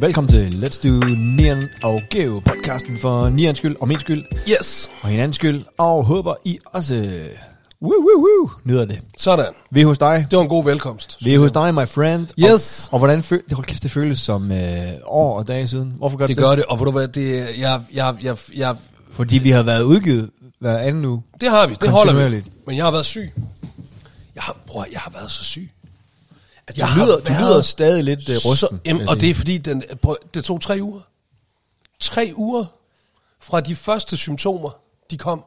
Velkommen til Let's do Nian og Geo, podcasten for Nians skyld og min skyld Yes. og hinandens skyld. Og håber I også woo, woo, woo, nyder det. Sådan. Vi er hos dig. Det var en god velkomst. Vi er hos dig, my friend. Yes. Og, og hvordan føles det? Hold kæft, det føles som øh, år og dage siden. Hvorfor gør det Det gør det, og ved du hvad, det, jeg, jeg, jeg, jeg, Fordi vi har været udgivet hver anden uge. det har vi, det holder vi. Men jeg har været syg. Jeg har, bror, jeg har været så syg. Du, Jeg har lyder, du lyder stadig lidt uh. Så, vil jamen, og det er fordi, den, prøv, det tog tre uger. Tre uger fra de første symptomer, de kom,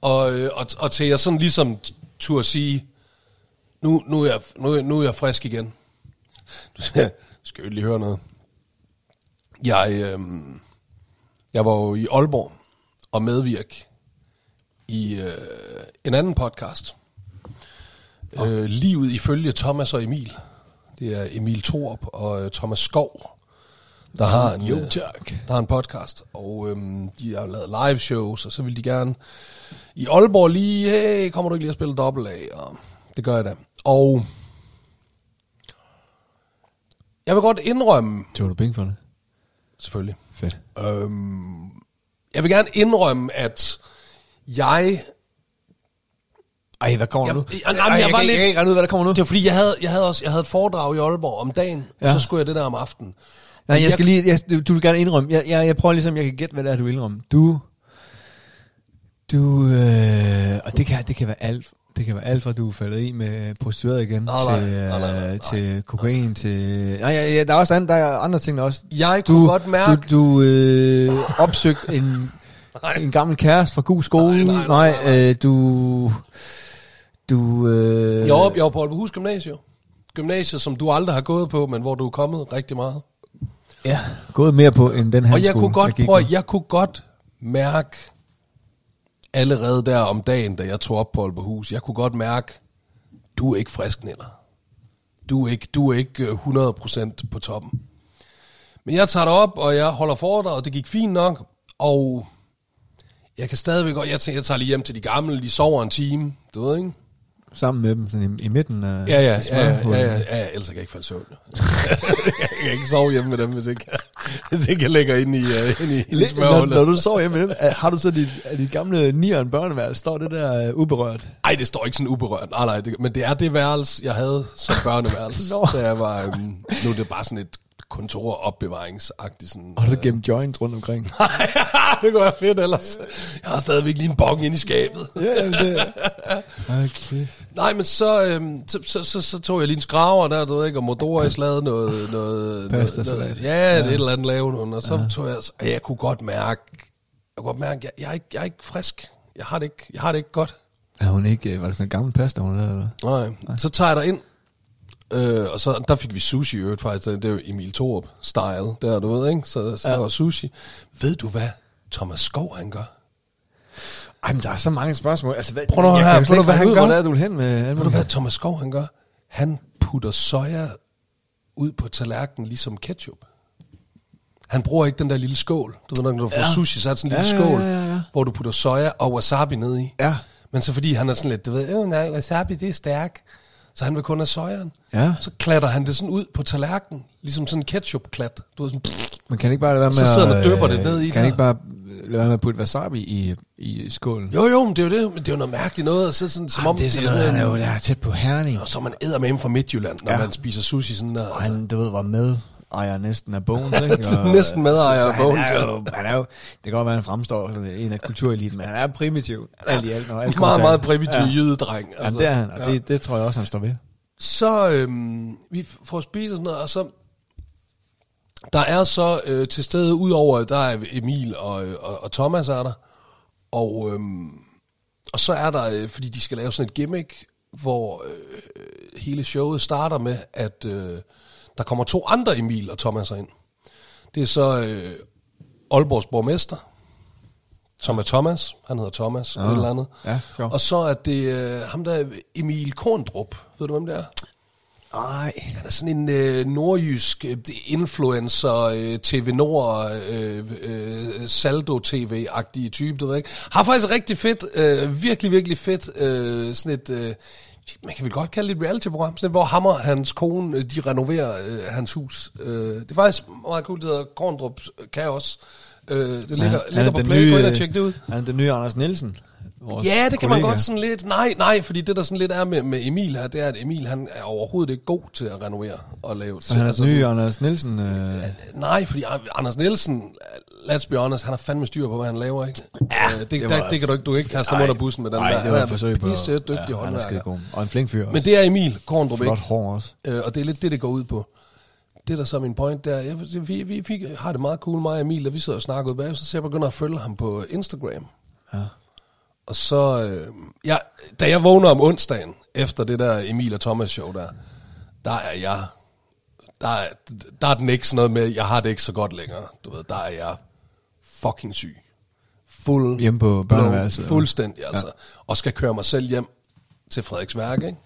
og, øh, og, og til jeg sådan ligesom turde sige, nu, nu, er jeg, nu, nu er jeg frisk igen. Du skal, skal jo lige høre noget. Jeg, øh, jeg var jo i Aalborg og medvirk i øh, en anden podcast. Øh, Livet ifølge Thomas og Emil. Det er Emil Thorup og øh, Thomas Skov, der har en, Jo, øh, tak. der har en podcast. Og øhm, de har lavet live shows, og så vil de gerne i Aalborg lige, hey, kommer du ikke lige at spille dobbelt af? Og det gør jeg da. Og jeg vil godt indrømme, Tog du penge for det? selvfølgelig, Fedt. Øhm, jeg vil gerne indrømme, at jeg... Ej, hvad kommer Jeg- nu? jeg- jeg- Ej, jeg jeg, var kan, lidt- jeg kan ikke regne ud, hvad der kommer nu. Det var fordi, jeg havde, jeg havde, også, jeg havde et foredrag i Aalborg om dagen, ja. Og så skulle jeg det der om aftenen. Nej, jeg skal lige, jeg, du, du vil gerne indrømme. Jeg, jeg, jeg prøver ligesom, jeg kan gætte, hvad det er, du indrømme. Du, du, øh, og det kan, det kan være alt. Det kan være alt fra du er faldet i med prostitueret igen, Nej, nej, til, øh, nej, nej, nej. til kokain, til... Nej, ja, der er også andre, der er andre ting også. Jeg kunne godt mærke... Du, du øh, opsøgt en, en gammel kæreste fra god skole. Nej, nej, nej, nej, nej. Øh, du... Du... Øh, Jeg var, op- jeg var på Aalborghus Gymnasium. Gymnasiet, som du aldrig har gået på, men hvor du er kommet rigtig meget. Ja, gået mere på, end den her Og jeg kunne godt, prøv, at- jeg kunne godt mærke allerede der om dagen, da jeg tog op på Aalborghus, jeg kunne godt mærke, du er ikke frisk, Niller. Du er ikke, du er ikke øh, 100% på toppen. Men jeg tager det op, og jeg holder foredrag, og det gik fint nok, og jeg kan stadigvæk godt, jeg, tænker, jeg tager lige hjem til de gamle, de sover en time, du ved ikke? Sammen med dem, sådan i, i midten af... Ja, ja, ja, ja, ja, ja, ja, ellers kan jeg ikke falde i søvn. jeg kan ikke sove hjemme med dem, hvis ikke, hvis ikke jeg ligger inde i, uh, inde i, i Lidt, når, når du sover hjemme med dem, har du så dit, dit gamle nieren børneværelse, står det der uh, uberørt? Ej, det står ikke sådan uberørt. Nej, nej, det, men det er det værelse, jeg havde som børneværelse. Nå. da jeg var, øhm, nu er det bare sådan et kontoropbevaringsagtigt sådan. Og så gemt joints rundt omkring. det kunne være fedt ellers. Jeg har stadigvæk lige en bong inde i skabet. ja, det... Okay. Nej, men så, øhm, så, så, så, så, tog jeg lige en skraver der, du ved ikke, og Modoris lavede noget... noget Pastasalat. noget, ja, ja, det et eller andet lavede hun, og så ja. tog jeg... Og jeg kunne godt mærke... Jeg kunne godt mærke, jeg, jeg, er ikke, jeg er ikke frisk. Jeg har det ikke, jeg har det ikke godt. Er hun ikke... øh, Var det sådan en gammel pasta, hun lavede, eller? Nej. Nej. Så tager jeg dig ind, øh, og så, der fik vi sushi i øvrigt faktisk. Det er jo Emil Thorup style, der du ved, ikke? Så, så ja. der var sushi. Ved du hvad Thomas Skov han gør? Ej, men der er så mange spørgsmål. Altså, hvad, Prøv nu her, prøv nu, hvad han ud, gør. Hvor er, du hen med... Ved du hvad Thomas Skov han gør? Han putter soja ud på tallerkenen ligesom ketchup. Han bruger ikke den der lille skål. Du ved, når du får Ja. sushi, så er det sådan en lille Ja, ja, skål, ja, ja, ja. hvor du putter soja og wasabi ned i. Ja. Men så fordi han er sådan lidt, du ved, øh, nej, wasabi det er stærk. Så han vil kun have sojaen. Ja. Så klatter han det sådan ud på tallerkenen, ligesom sådan en ketchup-klat. Du ved, sådan, Man kan ikke bare lade være med Så sidder han og dypper øh, det ned i Kan der. ikke bare lade være med at putte wasabi i, i skålen? jo, jo, men det er jo det. Men det er jo noget mærkeligt noget. At sidde sådan, som om det er sådan noget, han er jo der er tæt på Herning. Og så man æder med fra Midtjylland, når Ja. man spiser sushi sådan der. Og Altså. han, du ved, var med ejer næsten af Bones, ikke? Og, næsten medejer af Bones, Han er, ja. jo, han er jo, det kan godt være, han fremstår som en af kultureliten, men han er primitiv. Alt i alt, når alt Meget, meget primitiv Ja. ja. jydedreng. Ja, det er han, og det, det tror jeg også, han står ved. Så øhm, vi får spist og sådan noget, og så... Der er så øh, til stede, udover, der er Emil og, øh, og, og Thomas er der, og, øhm, og så er der, øh, fordi de skal lave sådan et gimmick, hvor øh, hele showet starter med, at øh, der kommer to andre Emil og Thomas ind. Det er så øh, Aalborgs borgmester, som er Thomas, han hedder Thomas, ah, et eller andet. ja, sjovt. og så er det øh, ham der, Emil Korndrup, ved du hvem det er? Nej. Han er sådan en øh, nordjysk øh, influencer, øh, TV Nord, øh, øh, Saldo TV-agtig type, du ved ikke. Har faktisk rigtig fedt, øh, virkelig, virkelig fedt, øh, sådan et, øh, man kan vel godt kalde det et reality-program, sådan hvor Hammer og hans kone, øh, de renoverer øh, hans hus. Øh, det er faktisk meget cool, det hedder Korndrup Kaos. Øh, det ligger, han ligger er på Play, gå ind og tjek det ud. Han er den nye Anders Nielsen. Vores Ja, det kan man godt sådan lidt. Nej, nej, fordi det der sådan lidt er med, med Emil her, det er, at Emil han er overhovedet ikke god til at renovere og lave. Så han er altså, nye Anders Nielsen. Øh, Nej, fordi Anders Nielsen, let's be honest, han har fandme styr på, hvad han laver, ikke? Ja, det, det, det der, var- det kan du ikke, du ikke kaste ham Nej. under bussen med den Nej, der. det Han var er et forsøg på... dygtig ja, han er håndværker. skidegod. Og en flink fyr også. Men det er Emil Korndrup, Flot ikke? hår også. Øh, og det er lidt det, det går ud på. Det der så er min point, der, jeg, vi, vi, vi har det meget cool, mig og Emil, og vi sidder og snakker ud bag, så jeg begynder at følge ham på Instagram. Ja. Og så, øh, jeg, da jeg vågner om onsdagen, efter det der Emil og Thomas show der, der er jeg, der er, der er den ikke sådan noget med, jeg har det ikke så godt længere. Du ved, der er jeg fucking syg. Fuld, Hjemme på børneværelset. Fuldstændig, altså. Ja. Og skal køre mig selv hjem til Frederiksværk, ikke?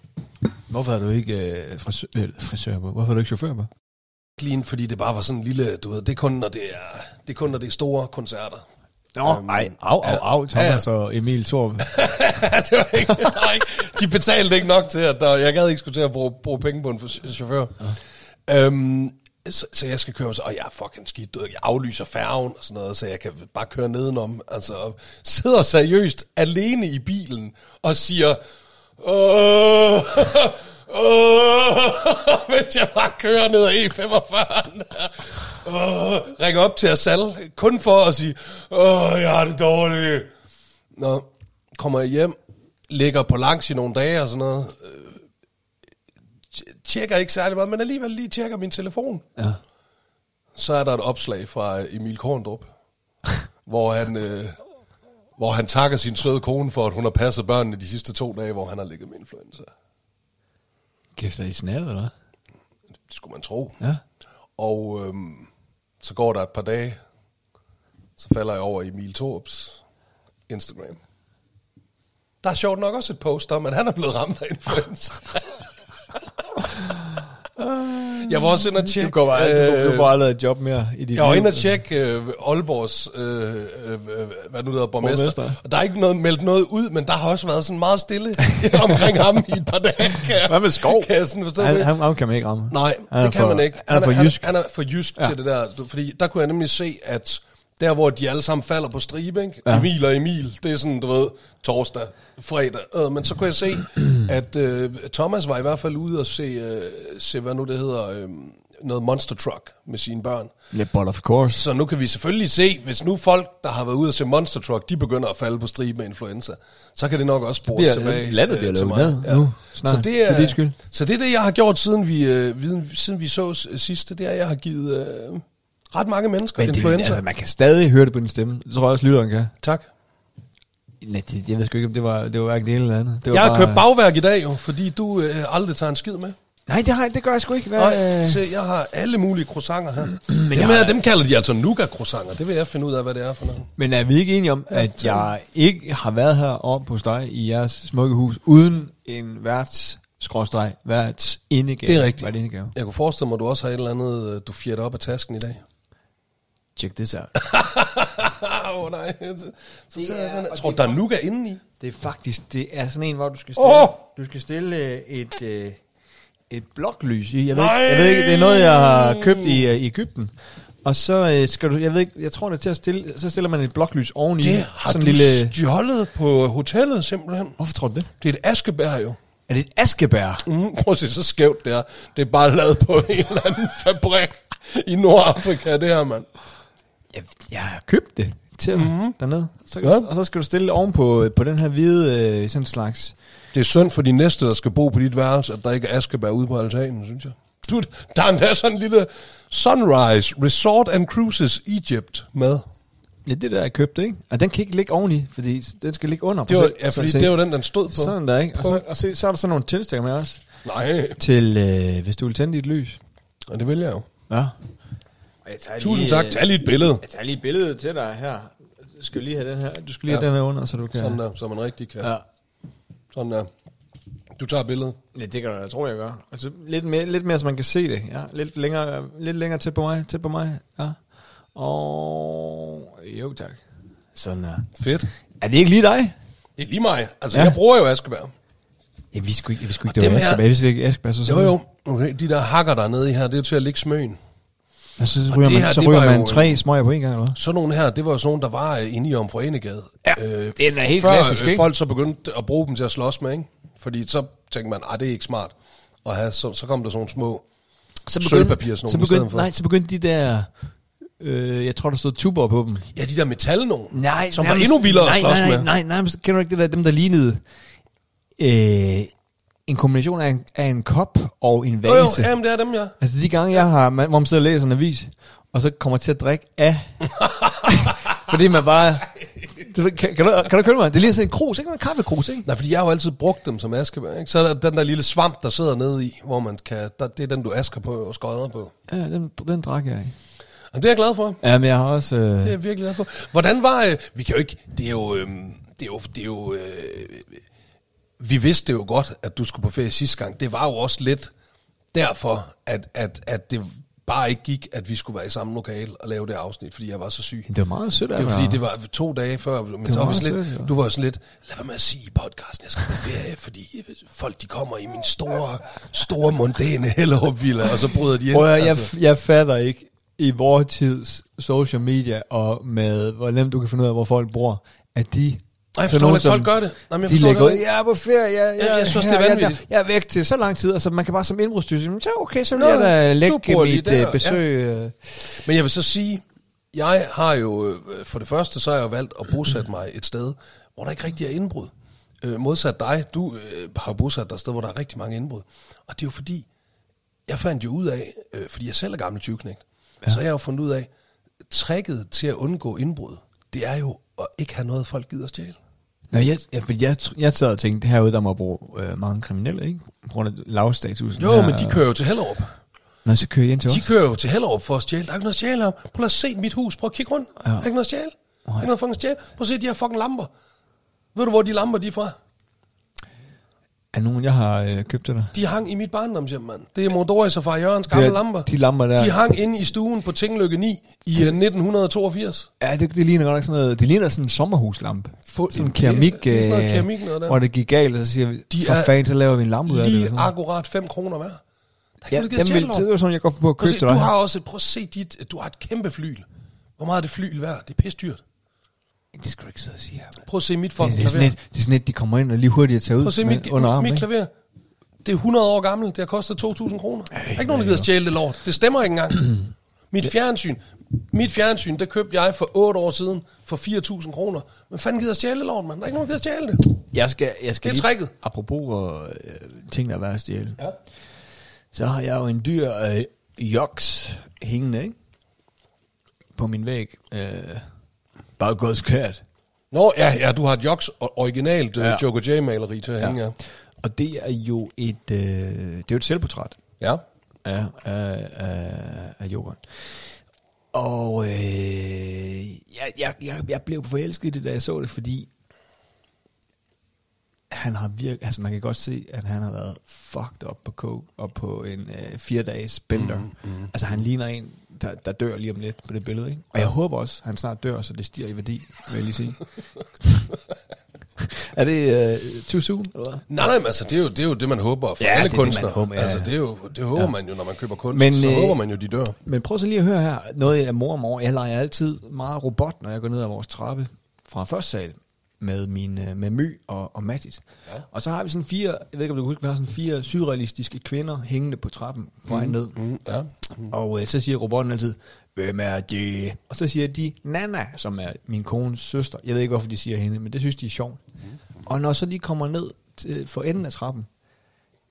Hvorfor er du ikke øh, frisør, øh, frisør på? Hvorfor er du ikke chauffør på? Clean, fordi det bare var sådan en lille, du ved, det er kun, når det er, det er, kun, når det er store koncerter. Nå, Øhm, nej. Au, au, au. Thomas og Emil Torp. det var ikke, nej, ikke. De betalte ikke nok til, at der, jeg gad ikke skulle til at bruge, bruge penge på en chauffør. Ja. Øhm, så, så, jeg skal køre, så, og jeg er fucking skidt, jeg aflyser færgen og sådan noget, så jeg kan bare køre nedenom. Altså, sidder seriøst alene i bilen og siger, åh, åh, mens jeg bare kører ned ad E45. Åh, ringer op til Asal, kun for at sige, åh, jeg har det dårligt. Nå, kommer jeg hjem, ligger på langs i nogle dage og sådan noget. Øh, tj- tjekker ikke særlig meget, men alligevel lige tjekker min telefon. Ja. Så er der et opslag fra Emil Korndrup, hvor han, øh, hvor han takker sin søde kone for, at hun har passet børnene de sidste to dage, hvor han har ligget med influenza. Kæft, er I snallet, eller hvad? Det skulle man tro. Ja. Og øhm, så går der et par dage, så falder jeg over Emil Torps Instagram. Der er sjovt nok også et post om, at han er blevet ramt af influenza. jeg var også inde og tjekke... Du, går bare, du, du øh, får aldrig et job mere i dit jeg var inde og tjekke øh, Aalborgs, øh, øh, øh, hvad nu hedder, borgmester. Borgmester. Og der er ikke noget, meldt noget ud, men der har også været sådan meget stille omkring ham i et par dage. Kan Hvad med Skov? Kan jeg sådan forstå Han, han, ham kan man ikke ramme. Nej, Han det kan for- man ikke. Han er for jysk. Han, han er for jysk ja. Til det der. Du- Fordi der kunne jeg nemlig se, at der hvor de alle sammen falder på stribe, ikke? Ja. Ja. Emil og Emil, det er sådan, du ved, torsdag, fredag. Øh, men så kunne jeg se, at øh, Thomas var i hvert fald ude og se, øh, se hvad nu det hedder, øh, noget Monster Truck med sine børn. Ja, but of course. Så nu kan vi selvfølgelig se, hvis nu folk, der har været ude og se Monster Truck, de begynder at falde på stribe med influenza, så kan det nok også spores tilbage landet bliver til lukket mig. ned nu snart. Så det er, Det er dit skyld. Så det er det, jeg har gjort, siden vi, øh, siden vi så s- sidst. Det er, jeg har givet øh, ret mange mennesker Men det, altså, man kan stadig høre det på din stemme. Det tror jeg også, lytteren kan. tak. Nej, det, jeg ved sgu ikke, om det var, det var hverken det ene eller andet. Det var Jeg har bare- købt bagværk i dag jo, fordi du øh, aldrig tager en skid med. Nej, det, har, det gør jeg sgu ikke. Hvad, Nej, se, jeg har alle mulige croissanter her. Men dem, jeg her, dem kalder de altså nougat-croissanter. Det vil jeg finde ud af, hvad det er for noget. Men er vi ikke enige om, at jeg ikke har været her oppe hos dig i jeres smukke hus, uden en værts skråstreg, værts indegave? Det er rigtigt. Vært indegave. Jeg kunne forestille mig, at du også har et eller andet, øh, du fjerter op af tasken i dag. Check this out. Åh oh, nej. Så, så tager jeg den. Tror du, der er nougat inde i? Det er faktisk, det er sådan en, hvor du skal stille, oh! du skal stille et, øh, et bloklys i. Jeg ved, Nej! ikke, jeg ved ikke, det er noget, jeg har købt i, øh, i Ægypten. Og så øh, skal du, jeg ved ikke, jeg tror det er til at stille, så stiller man et bloklys oveni. Det har sådan du en lille, stjålet på hotellet simpelthen. hvorfor tror du det? Det er et askebær jo. Er det et askebær? Mm, prøv at se, så skævt det er. Det er bare lavet på en eller anden fabrik i Nordafrika, det her, mand. Jeg, jeg har købt det til dig mm-hmm. dernede. Så, Ja. Og så skal du stille ovenpå på den her hvide, øh, sådan slags... Det er synd for de næste, der skal bo på dit værelse, at der ikke er askebær ude på altanen, synes jeg. Du, der er endda sådan en lille Sunrise Resort and Cruises Egypt med. Ja, det der er købt, ikke? Og den kan ikke ligge oveni, fordi den skal ligge under. Det var, ja, fordi det var den, den stod på. Sådan der, ikke? Og så, og se, så er der sådan nogle tændstikker med også. Nej, Til, øh, hvis du vil tænde dit lys. og det vil jeg jo. Ja. Jeg tager Tusind tak. Tag lige et billede. Jeg tager lige et billede til dig her. Du skal lige have den her. Du skal lige Ja. have den her under, så du kan... Sådan der, så man rigtig kan. Ja. Sådan der. Du tager billedet. ja, det kan du, jeg tror, jeg gør. Altså, lidt, mere, lidt mere, så man kan se det. Ja, lidt længere, lidt længere tæt på mig. Tæt på mig. Ja. Og... Jo, tak. Sådan der. Fedt. Er det ikke lige dig? Det er lige mig. Altså, Ja. ja. jeg bruger jo askebær. Jeg vidste sgu ikke, jeg vidste sgu ikke det var Askerberg. Jeg vidste ikke, Askerberg så Jo, jo. Okay, de der hakker der nede i her, det er jo til at lægge smøgen. Og så ryger det man, her, så det ryger var man jo- tre smøger på en gang, eller hvad? Sådan nogle her, det var jo sådan nogle, der var øh, inde i Omforenegade. Ja, øh, den er helt før, klassisk, øh, ikke? folk så begyndte at bruge dem til at slås med, ikke? Fordi så tænkte man, ah, det er ikke smart. Og have, så, så kom der sådan nogle små... Så Sølvpapir sådan så nogle i stedet begyndte, for. nej, så begyndte de der, øh, jeg tror der stod tuber på dem. Ja, de der metal nogen, Nej, som var nærmest- endnu vildere nej, at slås nej, nej, med. Nej, nej, nej, kender du ikke det der, dem der lignede øh, en kombination af en, af en kop og en Jo, jo, vase. jamen, det er dem, ja. Altså de gange, jeg har, man, hvor man sidder og læser en avis, og så kommer til at drikke af, fordi man bare, du, kan, kan, du, kan du købe mig? Det ligner sådan en krus, ikke? En kaffekrus, ikke? Nej, fordi jeg har jo altid brugt dem som askerbær, ikke? Så er der den der lille svamp, der sidder nede i, hvor man kan... Der, det er den, du asker på og skøjder på. Ja, den, den drak jeg ikke. Og det er jeg glad for. Ja, men jeg har også... Øh, Det er jeg virkelig glad for. Hvordan var... Øh, vi kan jo ikke... Det er jo... Øh, det er jo... Det er jo øh, vi vidste jo godt, at du skulle på ferie sidste gang. Det var jo også lidt derfor, at, at, at det bare ikke gik, at vi skulle være i samme lokale og lave det afsnit, fordi jeg var så syg. det var meget sødt af Det var fordi, det var to dage før, men var så var meget sådan sødt, lidt, jo. du var sådan lidt, lad være med at sige i podcasten, jeg skal på ferie, fordi folk de kommer i min store, store mondæne Hellerup-villa, og så bryder de ind. Prøv jeg, altså. jeg fatter ikke i vores tids social media, og med hvor nemt du kan finde ud af, hvor folk bor, at de... Nej, jeg forstår nogen, ikke, som- folk gør det. Nej, men jeg de forstår lægger det ud, jeg er på ferie, jeg, jeg, Ja, jeg synes, det er her, vanvittigt. Jeg, jeg, er væk til så lang tid, altså man kan bare som indbrudstyr sige, så okay, så vil Nå, jeg da lægge mit der, øh, besøg. øh. Men jeg vil så sige, jeg har jo, øh, for det første, så har jeg jo valgt at bosætte mig et sted, hvor der ikke rigtig er indbrud. Øh, modsat dig, du øh, har jo bosat dig et sted, hvor der er rigtig mange indbrud. Og det er jo fordi, jeg fandt jo ud af, øh, fordi jeg selv er gammel tyvknægt, ja. så har jeg jo fundet ud af, tricket til at undgå indbrud, det er jo at ikke have noget, folk gider stjæle. Nå, jeg, jeg, fordi jeg, jeg sad og tænkte, herude der må bruge øh, mange kriminelle, ikke? På grund af lavstatusen. Jo, her, men de kører jo til Hellerup. Nå, så kører jeg ind til De os. kører jo til Hellerup for at stjæle. Der er ikke noget at stjæle her. Prøv at se mit hus. Prøv at kigge rundt. Ja. Der er ikke noget at stjæle. Der er ikke noget fucking stjæle. Prøv at se de her fucking lamper. Ved du, hvor de lamper de er fra? Er nogen, jeg har øh, købt til dig? De hang i mit barndomshjem, mand. Det er Mordoris og far Jørgens gamle Det er- lamper. de lamper der. De hang inde i stuen på Tinglykke 9 i øh, 1982. Ja, det, det ligner godt nok sådan noget, det ligner sådan en sommerhuslampe. Få- sådan en det- keramik, det er sådan noget øh, keramik noget der. hvor det gik galt, og så siger vi, De for er fanden, så laver vi en lampe ud af det. Lige akkurat 5 kroner hver. Er Ja, dem vil, det var sådan, jeg går på at købe se, til du har også, prøv at se dit, du har et kæmpe flyl. Hvor meget er det flyl værd? Det er pisse dyrt. Det skal du ikke sidde og sige her. Prøv at se mit Det, fucking det, er sådan klaver. et, det er sådan et, de kommer ind og lige hurtigt tager ud Prøv at se med, mit, under armen. mit klaver. Det er 100 år gammelt. Det har kostet 2.000 kroner. Der er ikke nogen, der gider stjæle det lort. Det stemmer ikke engang. mit fjernsyn, mit fjernsyn, det købte jeg for 8 år siden for 4.000 kroner. Men fanden gider stjæle det lort, mand? Der er ikke nogen, der gider stjæle det. Jeg skal, jeg skal Det er lige, tricket. apropos øh, ting, der er værd at stjæle. Ja. Så har jeg jo en dyr øh, joks hængende, ikke? På min væg. Øh, bare gået skørt. Nå, ja, ja, du har et Joks originalt Ja. ja. Joker J-maleri til at hænge, ja. Og det er jo et, øh, det er jo et selvportræt. Ja. af, af, af, af jokeren. Og øh, jeg, jeg, jeg, jeg blev forelsket i det, da jeg så det, fordi han har virkelig, altså man kan godt se, at han har været fucked up på coke og på en øh, fire dages bender. Mm, mm. Altså han ligner en, der, der dør lige om lidt på det billede, ikke? Og jeg håber også, at han snart dør, så det stiger i værdi, vil jeg lige sige. er det øh, too soon, eller? Nej, nej, men altså, det er, jo, det er jo det, man håber for Ja, alle det er det, man kunstnere. håber, ja, altså, det, er jo, det håber ja. man jo, når man køber kunst. Men, så øh, håber man jo, de dør. Men prøv så lige at høre her. Noget jeg morer mig over. Jeg leger altid meget robot, når jeg går ned ad vores trappe fra første sal med min øh, med My og, og Mattis. Ja. Og så har vi sådan fire, jeg ved ikke om du kan huske, vi har sådan fire surrealistiske kvinder hængende på trappen på vej ned. Mm, ja. Og øh, så siger robotten altid, hvem er det? Og så siger de, Nana, som er min kones søster. Jeg ved ikke, hvorfor de siger hende, men det synes de er sjovt. Og når så de kommer ned til, for enden af trappen,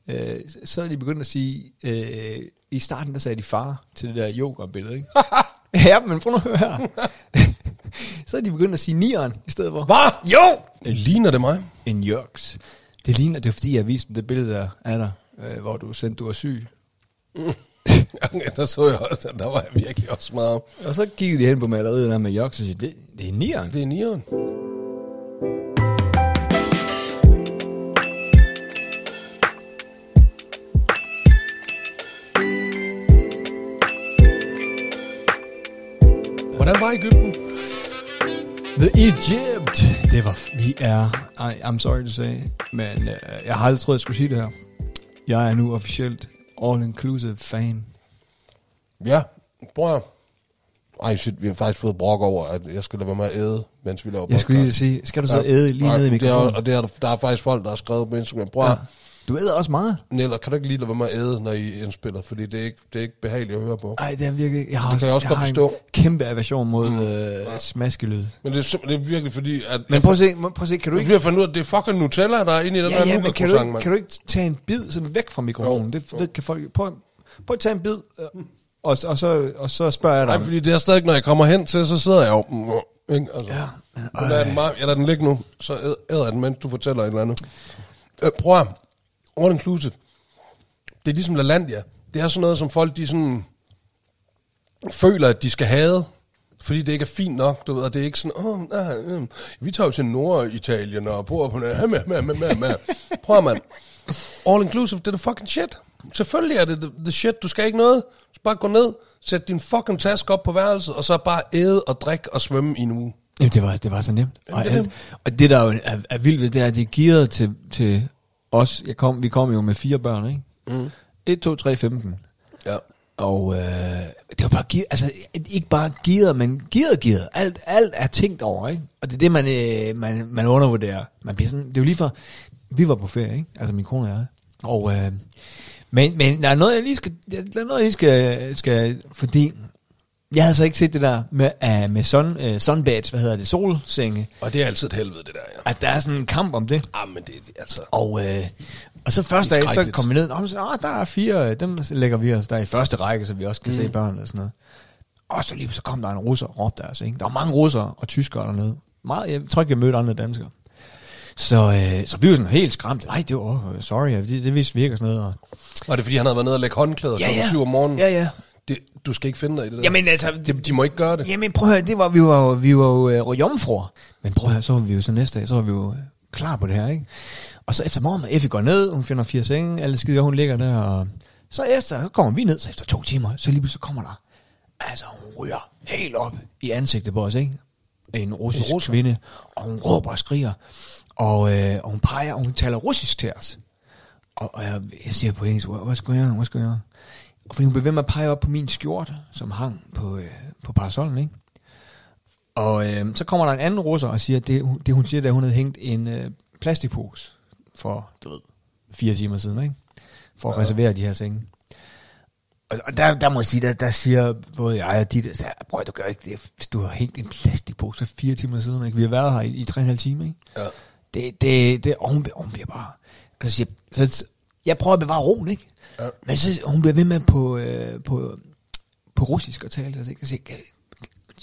øh, så er de begyndt at sige, øh, i starten der sagde de far til det der yoga-billede, ikke? ja, men prøv nu at høre her. så er de begyndt at sige nieren i stedet for. Hvad? Jo! Ligner det mig? En jørks. Det ligner, det er fordi, jeg viste dem det billede der af dig, øh, hvor du sendte, du var syg. Ja, der så jeg også, der var jeg virkelig også meget. Og så kiggede de hen på maleriet der med jørks og siger, det, det er nieren. Det er nieren. Hvordan var Ægypten? The Egypt. Det var, vi er, I, I'm sorry to say, men uh, jeg har aldrig troet, jeg skulle sige det her. Jeg er nu officielt all-inclusive fan. Ja, prøv at... Ej, shit, vi har faktisk fået brok over, at jeg skal lade være med at æde, mens vi laver Jeg skulle lige sige, skal du så æde lige Nej, ned i det er, mikrofonen? Og det er, der er faktisk folk, der har skrevet på Instagram. Prøv Ja. Du æder også meget. Neller, kan du ikke lige lade være med at æde, når I indspiller? Fordi det er ikke, det er ikke behageligt at høre på. Nej, det er virkelig... Jeg har, Det kan jeg også godt har forstå. en kæmpe aversion mod mm. øh, smaskelyd. Men det er det er virkelig fordi, at... Men prøv at se, prøv at se kan du ikke... ikke... Jeg fandt ud af, at det er fucking Nutella, der er inde i den Ja, der ja, men kan du, mand. kan du ikke tage en bid sådan væk fra mikrofonen? Jo. Det ved, kan folk... Prøv, prøv at tage en bid, øh, og, og, så, og så spørger jeg dig. Nej, fordi det er stadig, når jeg kommer hen til, så sidder jeg jo... mm, Ikke? Altså, Ja. Jeg lader den, jeg lader den ligge nu, så æd- æder jeg den, mens du fortæller et eller andet. Øh, prøv at, all inclusive. Det er ligesom LaLandia. Det er sådan noget, som folk de sådan føler, at de skal have, fordi det ikke er fint nok, du ved, og det er ikke sådan, åh, nej, øh, vi tager jo til Norditalien og bor på det, med, med, med, med, med. Prøv at, mand. All inclusive, det er the fucking shit. Selvfølgelig er det the, the shit, du skal ikke noget. Du skal bare gå ned, sæt din fucking taske op på værelset, og så bare æde og drikke og svømme i en uge. Jamen, det var, det var så nemt. Jamen, og, det alt, og det, der jo er, er vildt ved det, er, at det er gearet til, til os. Jeg kom, vi kom jo med fire børn, ikke? Mm. 1, 2, 3, 15. Ja. Og øh, det var bare gearet, altså ikke bare gearet, men gearet, gearet. Alt, alt er tænkt over, ikke? Og det er det, man, øh, man, man undervurderer. Man bliver sådan, det er jo lige for, vi var på ferie, ikke? Altså min kone og jeg. Og, øh, men, men der er noget, jeg lige skal, der er noget, jeg lige skal, skal fordi jeg havde så ikke set det der med, uh, med sun, uh, sunbeds, hvad hedder det, solsenge, Og det er altid et helvede, det der, ja. at der er sådan en kamp om det. Ah, men det er altså... Og, øh, og så første dag, så kom vi ned, og så, ah, der er fire, dem lægger vi os der i første række, så vi også kan mm. se børnene og sådan noget. Og så lige så kom der en russer og råbte altså, ikke? Der var mange russere og tyskere dernede. Meget, jeg tror ikke, jeg mødte andre danskere. Så, øh, så vi var sådan helt skræmt. Nej, det var, sorry, det, det vidste vi ikke og sådan noget. Og, Var det fordi, han havde været nede og lægge håndklæder Ja, ja. syv om morgenen? ja, ja. Det, du skal ikke finde dig i det der. Jamen altså, de, de må ikke gøre det. Jamen prøv at høre, det var, vi var jo, vi var jo øh, jomfruer. Men prøv at høre, så var vi jo så næste dag, så var vi jo øh, klar på det her, ikke? Og så efter morgen, Effie går ned, hun finder fire senge, alle skider, hun ligger der, og så efter, så kommer vi ned, så efter to timer, så lige pludselig så kommer der, altså hun ryger helt op i ansigtet på os, ikke? En russisk En kvinde, og hun råber og skriger, og, øh, og hun peger, og hun taler russisk til os. Og, og jeg, jeg siger på engelsk, jeg gøre, hvad skal jeg gøre? Og fordi hun blev ved med at pege op på min skjorte, som hang på, øh, på parasollen, ikke? Og øh, så kommer der en anden russer og siger, at det, det hun siger, er, at hun havde hængt en øh, plastikpose for, du ved, fire timer siden, ikke? For at Ja. reservere de her senge. Og, og der, der må jeg sige, der, der siger både jeg og der, så, prøv at du gør ikke det, hvis du har hængt en plastikpose for fire timer siden, ikke? Vi har været her i, i tre og en halv time, ikke? Ja. Det, det, det, og hun, hun bliver bare... Så siger, jeg, så, jeg prøver at bevare roen, ikke? Ja. Men så, hun bliver ved med på, øh, på, på russisk at tale. Så jeg siger, "Can-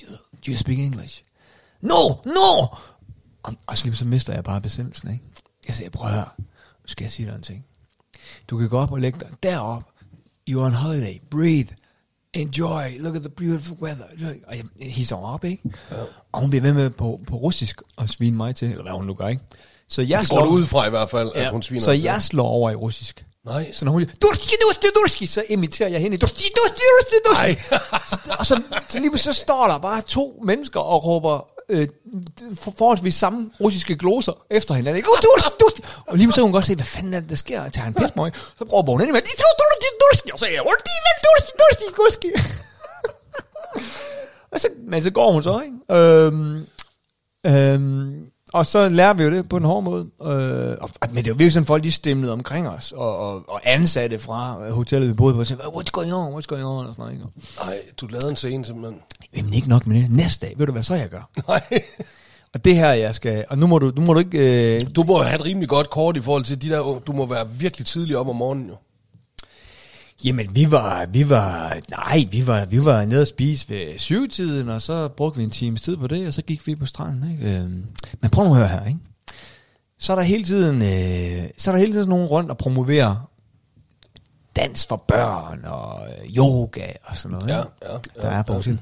do, you speak English? No, no! Og, og så så mister jeg bare besindelsen, ikke? Jeg siger, prøv at høre, nu skal jeg sige dig en ting. Du kan gå op og lægge dig derop. You're on holiday. Breathe. Enjoy. Look at the beautiful weather. Og jeg hisser mig op, ikke? Ja. Og hun bliver ved med på, på russisk at svine mig til, eller hvad hun nu gør, ikke? Så jeg Det slår, ud fra i hvert fald, at hun sviner så dig til. jeg slår over i russisk. Nej. Så når hun siger, durski, durski, durski, så imiterer jeg hende. Durski, durski, durski, durski. og så, så lige så står der bare to mennesker og råber øh, for, forholdsvis samme russiske gloser efter hinanden. Ikke? Durski, durski. Og lige pludselig kan hun godt se, hvad fanden er det, der sker? Tager han pis mig, ikke? Så råber hun ind i mig, durski, durski, og så siger jeg, durski, durski, durski. og så, men så går hun så, ikke? Øhm, øhm, og så lærer vi jo det på en hård måde. Øh, og, men det er jo virkelig sådan, folk de stemlede omkring os, og, og, og ansatte fra hotellet, vi boede på, og sagde, what's going on, what's going on, og sådan noget. Nej, du lavede en scene simpelthen. Jamen ikke nok med det. Næste dag, ved du hvad så jeg gør? Nej. Og det her, jeg skal, og nu må du, nu må du ikke, øh, Du må have et rimelig godt kort i forhold til de der. Du må være virkelig tidlig op om morgenen jo. Jamen, vi var, vi var, nej, vi var, vi var nede og spise ved syvtiden, og så brugte vi en times tid på det, og så gik vi på stranden, ikke? Øhm, Men prøv nu at høre her, ikke? Så er der hele tiden, øh, så er der hele tiden nogen rundt og promoverer dans for børn og øh, yoga og sådan noget, Ja, ikke? ja, der ja, er på ja.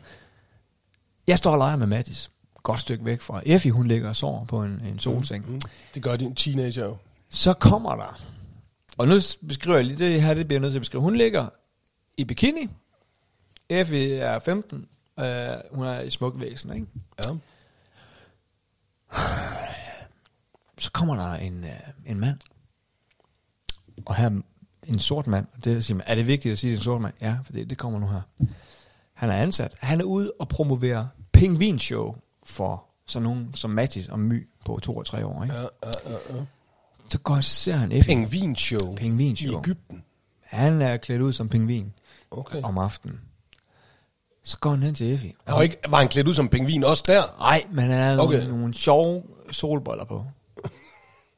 Jeg står og leger med Mattis, godt stykke væk fra Effie, hun ligger og sover på en, en solseng. Mm. Det gør din teenager jo. Så kommer der, og nu beskriver jeg lige, det her det bliver jeg nødt til at beskrive. Hun ligger i bikini, Effie er 15, øh, hun er i smuk væsen, ikke? Ja. kommer der en, øh, en mand, og her en sort mand, og det siger man, er det vigtigt at sige, at det er en sort mand? Ja, for det, det kommer nu her. Han er ansat. Han er ude og promovere pingvinshow for sådan nogen som Mattis og My på to og tre år. Ikke? Ja, ja, ja, ja. Så går ser han Effie. Pingvinshow. Pingvinshow. I Ægypten. Han er klædt ud som pingvin Okay. om aftenen. Så går han hen til Effie. Han var, ikke, var han klædt ud som pingvin også der? Nej, men han havde Okay. nogle, nogle sjove solbriller på.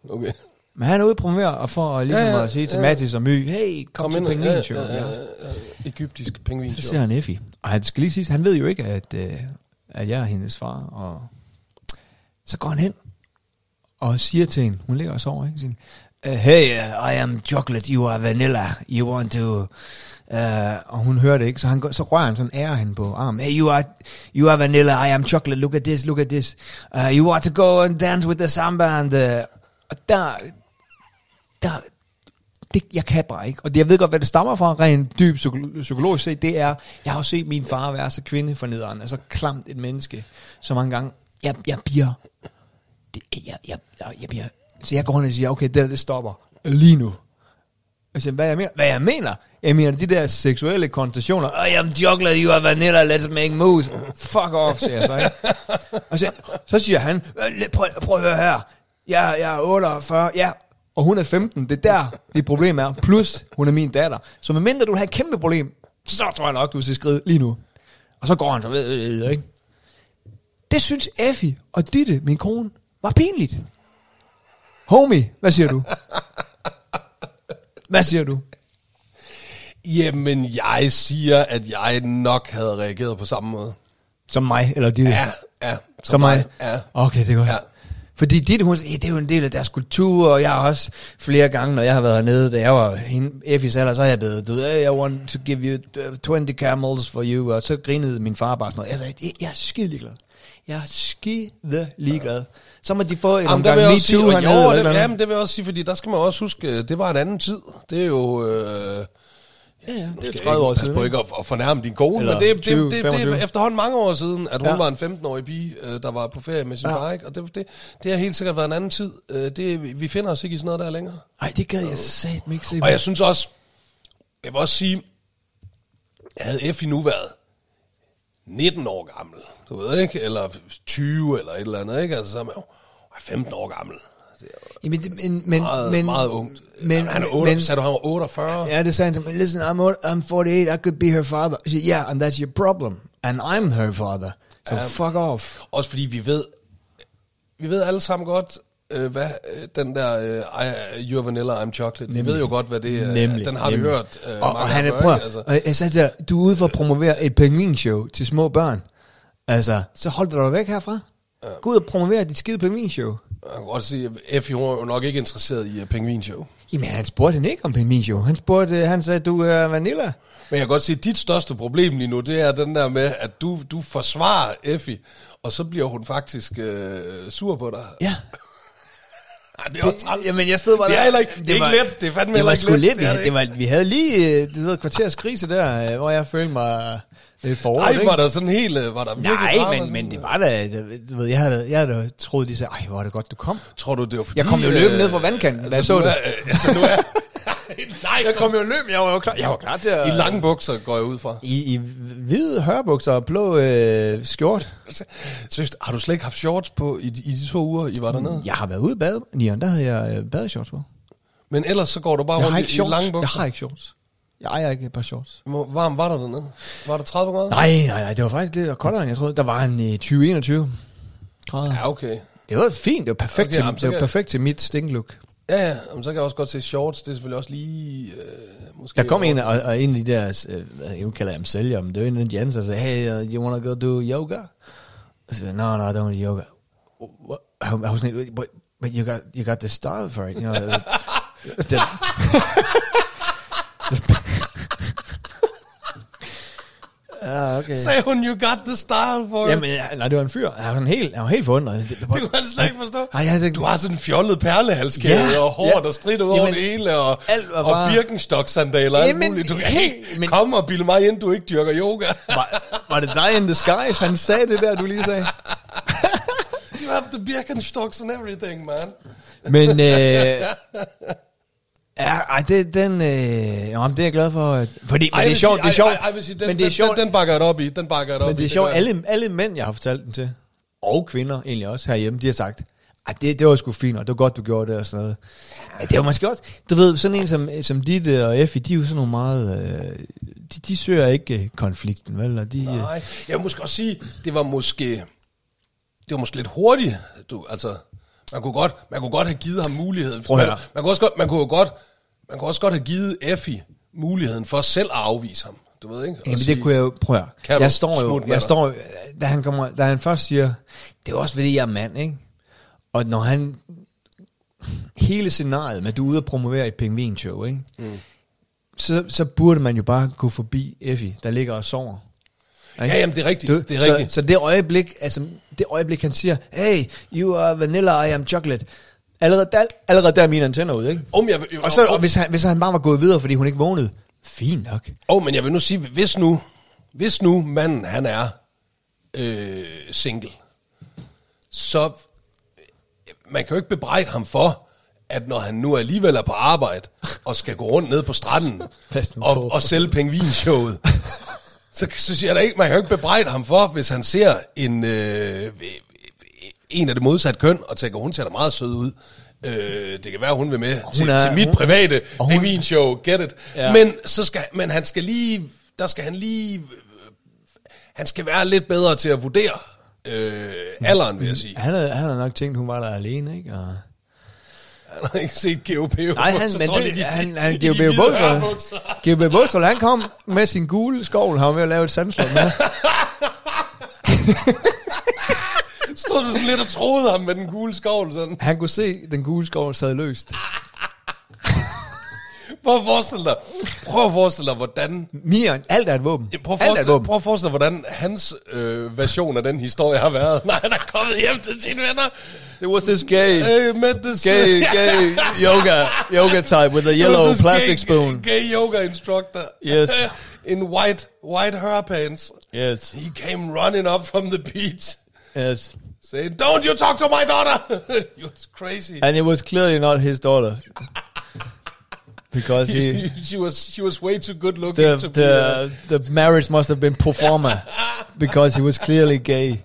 Okay. Men han er ude at promovere, og for ligesom Ja, ja, at sige til ja. Mattis og My, hey, kom, kom til pingvinshow. Ja, Ja, ja, ja, ja. Egyptisk Så pingvinshow. ser han Effie. Og han skal lige sige, han ved jo ikke, at, øh, at jeg er hendes far. Og så går han hen og siger til hende, hun ligger og sover, ikke? Siger, uh, hey, uh, I am chocolate, you are vanilla. You want to... Uh, og hun hører det ikke, så, han går, så rører han sådan ærer hende på armen. Hey, you are, you are vanilla, I am chocolate, look at this, look at this. Uh, you want to go and dance with the samba and... Uh, og der, der, det, jeg kan bare ikke. Og det, jeg ved godt, hvad det stammer fra, rent dybt psykolo- psykologisk set, det er, jeg har jo set min far være så kvindefornedrende, så altså klamt et menneske, så mange gange, jeg, jeg bliver, det, jeg, jeg, jeg, jeg bliver, så jeg går hen og siger, okay, det der, det stopper lige nu. Jeg så, hvad jeg mener? Hvad jeg mener? Jeg mener, de der seksuelle konnotationer, I am chocolate, you are vanilla, let's make moves. Fuck off, siger jeg så, ikke? Og så, så siger han, øh, prøv, prøv at høre her, jeg, jeg er 48, ja, og hun er 15, det er der, det problem er. Plus, hun er min datter. Så medmindre du har et kæmpe problem, så tror jeg nok, du skal skride lige nu. Og så går han så ved, ved, ved, ikke? Det synes Effie og Ditte, min kone, var pinligt. Homie, hvad siger du? Hvad siger du? Jamen, jeg siger, at jeg nok havde reageret på samme måde. Som mig, eller Ditte? Ja, ja. Som mig? Ja. Okay, det er godt. Ja. Fordi Ditte, hun ja, det er jo en del af deres kultur, og jeg har også flere gange, når jeg har været hernede, da jeg var hende, Effie's alder, så har jeg blevet, du ved, I want to give you uh, 20 camels for you, og så grinede min far bare sådan noget. Jeg sagde, jeg, er skide ligeglad. Jeg er skide ligeglad. Så må de få en omgang jeg Me sige, Too hernede. jo, eller det, jamen, det vil jeg også sige, fordi der skal man også huske, øh, det var en anden tid. Det er jo... Øh, Ja, ja, det er jeg 30 år siden. på ikke? at, at fornærme din kone, Eller men det, det, 20, det, det, det 25. er efterhånden mange år siden, at hun Ja. var en 15-årig pige, øh, der var på ferie med sin Ja. far, ikke? Og det, det, det har helt sikkert været en anden tid. Øh, Det, vi- finder os ikke i sådan noget der længere. Ej, det gad jeg satme ikke se. Og jeg synes også, jeg vil også sige, havde Effie nu været 19 år gammel, du ved ikke, eller 20 eller et eller andet, ikke? Altså, så er man jo 15 år gammel. Det er Jamen, det- men, men, meget, men, meget ungt. Men, han er 8, men, sagde du, han var 48? Ja, det sagde han. Listen, I'm, I'm 48, I could be her father. Said, yeah, and that's your problem. And I'm her father. So Ja. fuck off. Også fordi vi ved, vi ved alle sammen godt, øh, hvad øh, den der øh, I, You're Vanilla, I'm Chocolate, vi Nemlig. ved jo godt, hvad det er. Nemlig, Den har nemlig. vi hørt øh, og, og han er, prøv, altså. jeg sagde dig, du er ude for at promovere et pingvinshow til små børn. Altså, så hold dig væk herfra. Gå ud og promovere dit skide pingvinshow. Jeg kan godt sige, at Effie hun er jo nok ikke interesseret i uh, pingvinshow. Jamen, han spurgte hende ikke om pingvinshow. Han spurgte, øh, han sagde, du er vanilla. Men jeg kan godt sige, at dit største problem lige nu, det er den der med, at du, du forsvarer Effie, og så bliver hun faktisk øh, sur på dig. Ja. Ej, det er også træls. Jamen, jeg stod bare Det er der. heller ikke, det er ikke var- let. Det er fandme det var ikke let. lidt. Vi, havde, det det var, vi havde lige, øh, du ved, kvarters krise der, øh, hvor jeg følte mig lidt forrådt. Ej, ikke? var der sådan helt, øh, var der virkelig Nej, men, men det var da, det- du ved, jeg havde, jeg havde troet, de sagde, ej, hvor er det godt, du kom. Tror du, det var fordi... Jeg kom jo øh, løbende ned fra vandkanten, da jeg så nu det. Er, øh, altså, nu er... Nej, Jeg kom jo løb, jeg var jo klar, jeg var klar til at... I lange bukser går jeg ud fra. I, i hvide hørbukser og blå øh, skjort. Synes, har du slet ikke haft shorts på i, i de to uger, I var dernede? Jeg har været ude i bad, Nian, der havde jeg øh, badeshorts på. Men ellers så går du bare Jeg rundt i, i lange Jeg bukser. har ikke shorts. Jeg ejer ikke et par shorts. Hvor varmt var der dernede? Var der 30 grader? Nej, nej, nej, det var faktisk lidt koldere, end jeg troede. Der var en i 2021 grader. Ja, okay. Det var fint, det var perfekt, Okay, til, jamen, det var perfekt til mit stinklook. Ja, ja. Jamen, så kan jeg også godt se shorts. Det er selvfølgelig også lige... Øh, måske Der kom en, og, og en af de der, øh, jeg kalder dem sælger, men det var en af de andre, der sagde, hey, uh, you wanna go do yoga? Og så sagde jeg, no, no, I don't want yoga. What? I, was like, but, but you got, you got the style for it, you know. the, the, Ja, okay. Sagde hun, you got the style for. Jamen, ja, nej, det var en fyr. Han var helt, han var helt forundret. Det, det, Det kunne han slet ikke forstå. Ej, jeg tænkte, Du har sådan en fjollet perlehalskæde Ja, og hår, ja. der strider over Jamen, det hele, og, alt var og bare- Birkenstock-sandaler og alt Jamen, muligt. Du kan ikke men- komme og bilde mig ind, du ikke dyrker yoga. var, var det dig in the skies? Han sagde det der, du lige sagde. Det have the Birkenstocks and everything, man. Men, øh, ja, ej, det, den, øh, jamen, det er jeg glad for. at- Fordi, men Ej, det er sjovt, det er sjovt, ej, ej, sige, den, men det er den, sjovt, Den, den bakker jeg op i. Den bakker jeg det op men det er sjovt, alle, alle mænd, jeg har fortalt den til, og kvinder egentlig også herhjemme, de har sagt, at det, det var sgu fint, og det var godt, du gjorde det og sådan noget. Ja, det var måske også, du ved, sådan en som, som Ditte og Effie, de er jo sådan nogle meget, øh, de, de søger ikke øh, konflikten, vel? Og de, øh, Nej, jeg måske også sige, det var måske, det var måske lidt hurtigt. Du, altså, man kunne godt, man kunne godt have givet ham muligheden. Prøv man, man, kunne også godt, man kunne godt, man kunne også godt have givet Effie muligheden for selv at afvise ham. Du ved ikke? Jamen, sige, det kunne jeg jo, prøv at høre. Kan du jeg står jo, jeg står, da han, kommer, da han først siger, det er også fordi, jeg er mand, ikke? Og når han, hele scenariet med, at du er ude og promovere et pingvinshow, ikke? Mm. Så, så burde man jo bare gå forbi Effie, der ligger og sover. Ikke? Ja, jamen, det er rigtigt. Du, det er så, rigtigt. så det øjeblik, altså det øjeblik, han siger, hey, you are vanilla, I am chocolate. Allerede der, allerede der er mine antenner ud, ikke? Om jeg, Og, så, om- og hvis, han, hvis han bare var gået videre, fordi hun ikke vågnede, fint nok. Åh, men jeg vil nu sige, hvis nu, hvis nu manden, han er øh, single, så man kan jo ikke bebrejde ham for, at når han nu alligevel er på arbejde, og skal gå rundt ned på stranden, og, og sælge pengvinshowet, så, så siger jeg da ikke, man kan jo ikke bebrejde ham for, hvis han ser en, øh, en af det modsatte køn, og tænker, hun ser da meget sød ud. Øh, det kan være, hun vil med til, er- til mit hun- private hun- pengvinshow, get it. Ja. Men så skal, men han skal lige, der skal han lige, han skal være lidt bedre til at vurdere øh, alderen, vil jeg sige. Han havde, han havde nok tænkt, hun var der alene, ikke? Og... Han har ikke set GOP. Nej, han, men det, de- han, han, Bålsøl, ørbukser. GOB Bålsøl, han kom med sin gule skovl, han var ved at lave et sandslot med. Stod du sådan lidt og troede ham med den gule skovl, sådan. Han kunne se, at den gule skovl sad løst. Prøv at forestille dig, prøv at forestille dig, hvordan Miren, alt er et våben. Ja, Prøv at, alt er et våben. prøv at forestille dig, hvordan hans øh, version af den historie har været, når han er kommet hjem til sine venner. It was this gay, Hey, met this gay, gay yoga, yoga type with a There yellow plastic gay, spoon. Gay yoga instructor. Yes. In white, white hair pants. Yes, He came running up from the beach, yes. saying, "Don't you talk to my daughter." you was crazy. And it was clearly not his daughter. Because he, she was she was way too good looking the, to be. Uh, the, the marriage must have been pro forma. Because he was clearly gay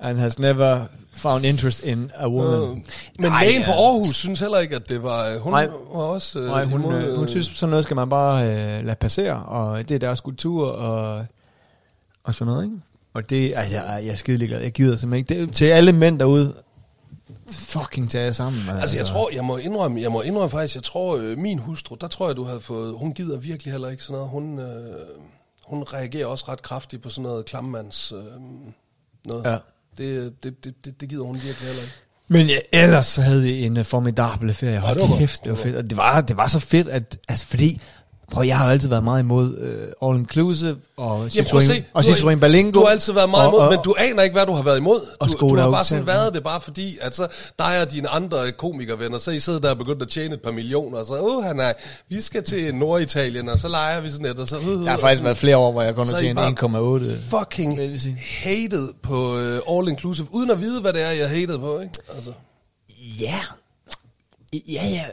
and has never found interest in a woman. men Ej, lægen fra ja. Aarhus synes heller ikke, at det var... Hun Nej. var også... øh, Nej, hun, øh, hun synes, sådan noget skal man bare øh, lade passere, og det er deres kultur, og, og sådan noget, ikke? Og det, altså, jeg, jeg er skide ligeglad. Jeg gider simpelthen ikke. Det, til alle mænd derude, fucking tage jer sammen. man. Altså, jeg tror, jeg må indrømme, jeg må indrømme faktisk, jeg tror, øh, min hustru, der tror jeg, du havde fået, hun gider virkelig heller ikke sådan noget. Hun, øh, hun reagerer også ret kraftigt på sådan noget klammands øh, noget. Ja. Det, det, det, det, det gider hun virkelig heller ikke. Men ja, ellers så havde vi en uh, formidabel ferie. Hold det var godt. kæft, det var fedt. Og det var, det var så fedt, at, altså fordi, prøv, jeg har altid været meget imod uh, All Inclusive og. Citroën, og Du har- Citroën Berlingo. Du har altid været meget og, imod, og, men du aner ikke, hvad du har været imod. og Du, du har bare sådan været det bare fordi, at så dig og dine andre komikervenner, så I sidder der og begyndt at tjene et par millioner, og så, åh, han er, vi skal til Norditalien, og så leger vi sådan et, og så... Uh, Der har faktisk været flere år, hvor jeg kun har tjent bare 1,8. fucking hated på uh, All Inclusive, uden at vide, hvad det er, jeg hated på, ikke? Altså. Ja. Ja, ja.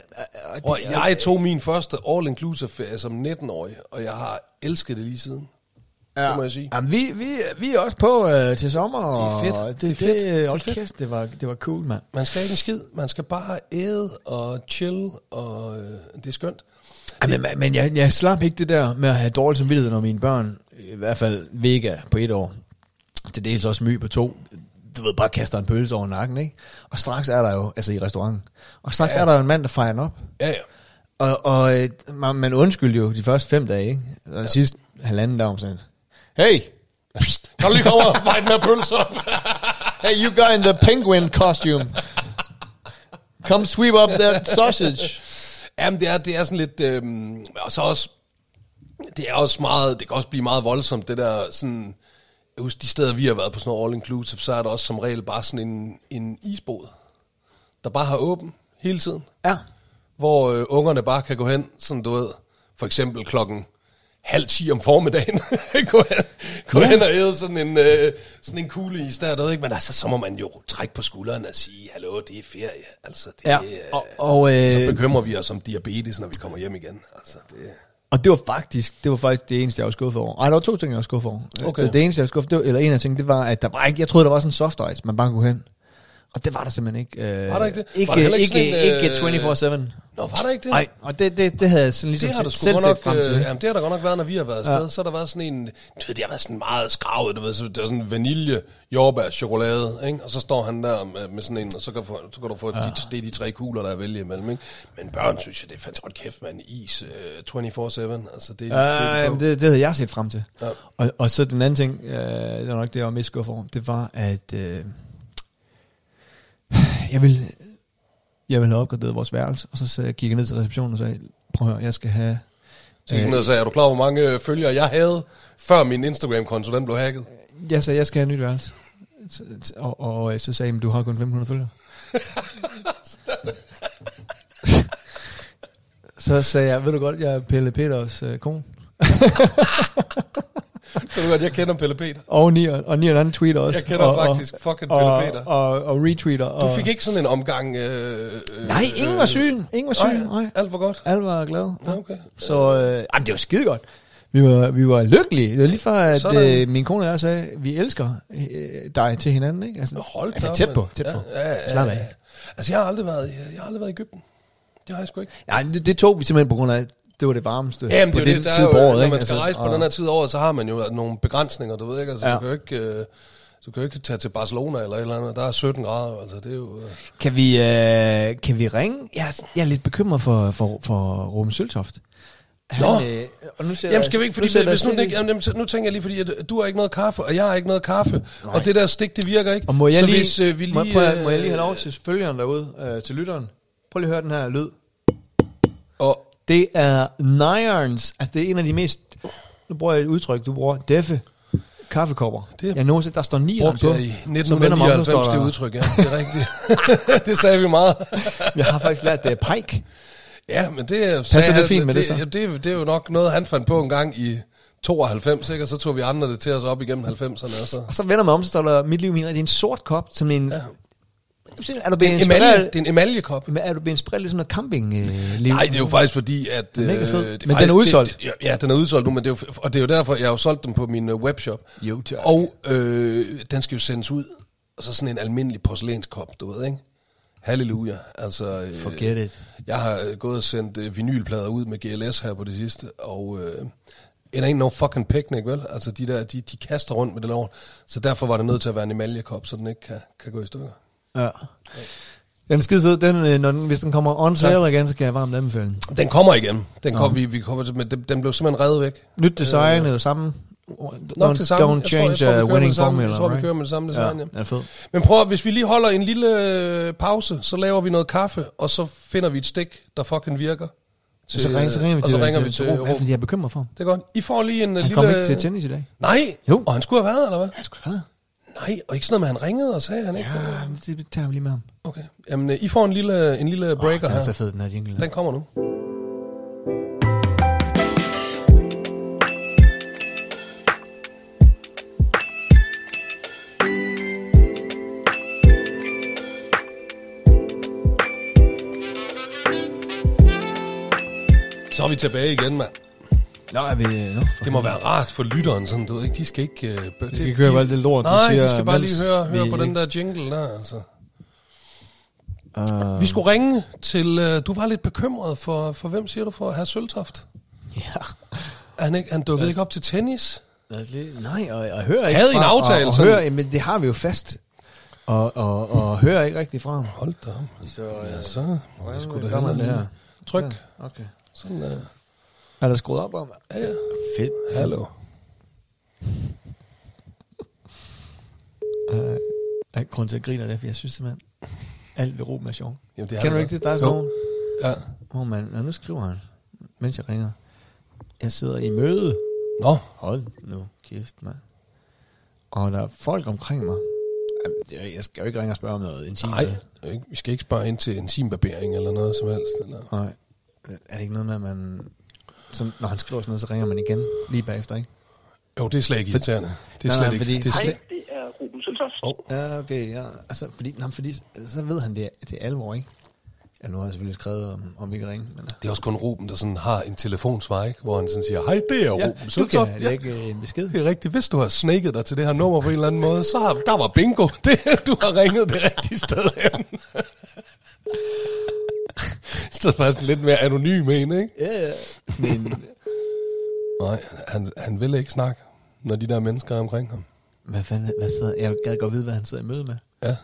Og Og det- jeg tog min første All Inclusive ferie som 19-årig, og jeg har elsket det lige siden. Ja. Det må jeg sige. Jamen, vi, vi, vi er også på øh, til sommer, og Det er fedt. det, Det er fedt. det, Det er hold fedt. kæft, det var, det var cool, mand. Man skal ikke en skid. Man skal bare æde og chill, og øh, det er skønt. Ej, men, men- men jeg, jeg slap ikke det der med at have dårlig samvittighed, når mine børn, i hvert fald Vega på et år, til dels også My på to, du ved, bare kaster en pølse over nakken, ikke? Og straks er der jo, altså i restauranten, og straks ja. er der jo en mand, der fejrer den op. Ja, ja. Og, og øh, man, man undskyldte jo de første fem dage, ikke? Og ja. sidst halvanden dag om sådan, hey, Kan du lige komme og fejre den her pølse op? hey, you guy in the penguin costume, come sweep up that sausage. Jamen, det er, det er sådan lidt... Øh, og så også... Det er også meget... Det kan også blive meget voldsomt, det der sådan... Jeg husker, de steder, vi har været på sådan noget all-inclusive, så er der også som regel bare sådan en, en isbåd, der bare har åben hele tiden. Ja. hvor øh, ungerne bare kan gå hen, sådan du ved, for eksempel klokken halv 10 om formiddagen. gå hen, gå hen og æde sådan en, øh, sådan en kugle is der, ved ikke? Men altså, så må man jo trække på skulderen og sige, hallo, det er ferie. Altså, det, Ja, øh, og, og, så øh, bekymrer vi os om diabetes, når vi kommer hjem igen. Altså, det, og det var faktisk det var faktisk det eneste, jeg var skuffet over. Ej, der var to ting, jeg var skuffet over. Okay. Det, det eneste, jeg var skuffet, var, eller en af tingene, det var, at der var ikke, jeg troede, der var sådan en soft ice, man bare kunne hen. Og det var der simpelthen ikke. Øh, Var der ikke det? Ikke, Var der ikke, ikke ikke, sådan en, øh, 24-7. Nå, var der ikke det? Nej, og det, det, det havde jeg sådan ligesom Det har der selv godt set frem til. øh, jamen, det har der godt nok været, når vi har været afsted. Ja. Så har der været sådan en, du ved, det har været sådan meget skravet, du ved, så der er sådan vanilje, jordbær, chokolade, ikke? Og så står han der med, med sådan en, og så kan, du få, så kan du få, ja. de, det er de tre kugler, der er at vælge imellem, ikke? Men børn synes jeg, det er fandt hold kæft, man, is øh, 24-7, altså det, Ja, det, jamen, det, det havde jeg set frem til. Ja. Og, og så den anden ting, øh, det var nok det, jeg var mest skuffet over, det var, at øh, jeg ville, jeg ville have opgraderet vores værelse, og så jeg, gik jeg ned til receptionen og sagde, prøv at høre, jeg skal have... Så jeg ned og sagde, er du klar, hvor mange øh, følgere jeg havde, før min Instagram-konto, den blev hacket? Jeg sagde, jeg skal have et nyt værelse. Så- Og, og, øh, så sagde jeg, du har kun 500 følgere. så sagde jeg, ved du godt, jeg er Pelle Peters øh, kone. Så du godt, jeg kender Pelle Peter. Og Nier, og Nier han tweeter også. Jeg kender og, faktisk fucking og, Pelle Peter. Og, og, og retweeter. Du og, fik ikke sådan en omgang... Øh, øh, Nej, ingen var syg. Ingen var syg. Nej, Nej. alt var godt. Alle var glade. Ja, okay. Så øh, jamen, det var skide godt. Vi var, vi var lykkelige. Det var lige før, at Sådan. øh, min kone og jeg sagde, vi elsker øh, dig til hinanden. Ikke? Altså, Hold altså tæt på, tæt ja, på. Ja, ja, Slap ja. af. Altså, jeg har aldrig været, jeg har aldrig været i Ægypten. Det har jeg sgu ikke. Nej, det, det tog vi simpelthen på grund af, det var det varmeste Jamen, på det er jo den det, der tid på året. når ikke? man skal Altså, rejse på og- den her tid året, så har man jo nogle begrænsninger, du ved ikke, altså, Ja. du kan jo ikke... Øh, du kan jo ikke tage til Barcelona eller et eller andet. Der er 17 grader, altså det er jo... Øh. Kan vi, øh, kan vi ringe? Jeg, er- jeg er lidt bekymret for, for, for Ruben Søltoft. Han, Nå. øh, og nu ser Jamen skal vi ikke, fordi ser hvis nu, ikke, jamen, nu tænker jeg lige, fordi at du har ikke noget kaffe, og jeg har ikke noget kaffe, Nej. og det der stik, det virker ikke. Og må jeg så lige, hvis øh, vi lige... må, prøv, at- må jeg øh, lige have lov til følgeren derude, øh, til lytteren? Prøv lige at høre den her lyd. Og, Det er Nirons, altså det er en af de mest, nu bruger jeg et udtryk, du bruger, deffe kaffekopper. Det Det, jeg nogensinde, der står 9 brugte på. jeg i Så vender man om, så 1999, står det udtryk, ja. Det er rigtigt. det sagde vi meget. Jeg har faktisk lært det af Pike. Ja, men det, Passer det fint med det så? ja, det, det er jo nok noget, han fandt på en gang i 92, ikke? og så tog vi andre det til os op igennem 90'erne. Og så. Og så vender man om, så står der, mit liv, min det er en sort kop, som en... Ja. Er du Det blevet en emalje, det er en emaljekop. Men Er du blevet inspireret lidt sådan noget campingliv? Nej, det er jo faktisk fordi, at... Den er mega øh, fed. det Men faktisk- den er udsolgt. Det, ja, den er udsolgt nu, men det er jo, og det er jo derfor, jeg har jo solgt dem på min øh, webshop. Jo, tak. Og øh, den skal jo sendes ud. Og så sådan en almindelig porcelænskop, du ved, ikke? Halleluja. Altså, øh, Forget it. Jeg har øh, gået og sendt øh, vinylplader ud med GLS her på det sidste, og øh, it ain't no fucking picnic, vel? Altså, de der, de, de kaster rundt med det lort. Så derfor var det nødt til at være en emaljekop, så den ikke kan, kan gå i stykker. Ja. Den er skide fed. Den, øh, når den, hvis den kommer on sale igen, så kan jeg varmt anbefale den. Den kommer igen. Den, kom, vi, vi kommer til, men den, den blev simpelthen revet væk. Nyt design eller samme? Nok det samme. Don't Jeg tror- change jeg tror, vi kører uh, med winning formula, Jeg tror, vi kører med det samme design, ja. ja. er fed. Men prøv hvis vi lige holder en lille øh, pause, så laver vi noget kaffe, og så finder vi et stik, der fucking virker. Så ringer, så ringer vi og til, så ringer til, vi til ja, Ruben. fordi jeg er bekymret for ham. Det er godt. I får lige en øh, Han lille... kom ikke til tennis i dag. Nej, Jo. og han skulle have været, eller hvad? Jeg skulle have Nej, og ikke sådan noget med, at han ringede og sagde, han ikke. Ja, men det tager vi lige med ham. Okay. Jamen, øh, I får en lille, en lille breaker Den er så fed, den her jingle. Den kommer nu. Så er vi tilbage igen, mand. Nå, er vi... Nå, for Det må være rart for lytteren, sådan, du ved ikke, de skal ikke... Uh, de skal ikke høre alt det lort, Nej, siger, de skal bare lige høre, høre vi på den der jingle der, altså. Uh, Vi skulle ringe til... Uh, du var lidt bekymret for, for hvem siger du, for herr Søltoft? ja. Han, ikke, han dukkede ikke op til tennis. Nej, og jeg hører ikke Havde I en fra- aftale, Og, og sådan? hører, men det har vi jo fast. Og, og, og hører ikke rigtig fra ham. Hold da. Så, Ja, så da gør man hellere det her? Tryk. Ja, okay. Sådan, uh, Er der skruet op om? ja, ja. Fedt. Hallo. Uh, jeg grund til at grine det, for jeg synes simpelthen, alt ved Ruben er sjovt. Jamen, det har Kender du det ikke det? Der er sådan nogen, Ja. hvor man, ja, nu skriver han, mens jeg ringer. Jeg sidder i møde. Nå, Hold nu kæft, mand. Og der er folk omkring mig. Jamen, Jeg skal jo ikke ringe og spørge om noget intimt. nej. vel? ikke- Vi skal ikke spare ind til en simbarbering eller noget som helst. Eller. Nej. Er det ikke noget med, at man... så, når han skriver sådan noget, så ringer man igen lige bagefter, ikke? Jo, det er slet ikke irriterende. Det er Nej, slet nej, ikke. fordi- det er Hej. Det er Ruben Søltoft. Oh. Ja, okay, ja. Altså, fordi, nej, fordi så ved han, det er, det er alvor, ikke? Ja, nu har jeg selvfølgelig skrevet, om, om vi kan ringe, men... Det er også kun Ruben, der sådan har en telefonsvar, ikke? hvor han sådan siger, hej, det er Ja, Ruben du Søltoft. kan lægge en besked. Det er rigtigt. Hvis du har snaket dig til det her nummer på en eller anden måde, så har der var bingo. Det, du har ringet det rigtige sted hen. Så er faktisk lidt mere anonym en, ikke? Ja, ja. Men, Nej, han, han vil ikke snakke, når de der mennesker er omkring ham. hvad fanden, hvad sidder, jeg gad godt vide, hvad han sidder i møde med. Ja.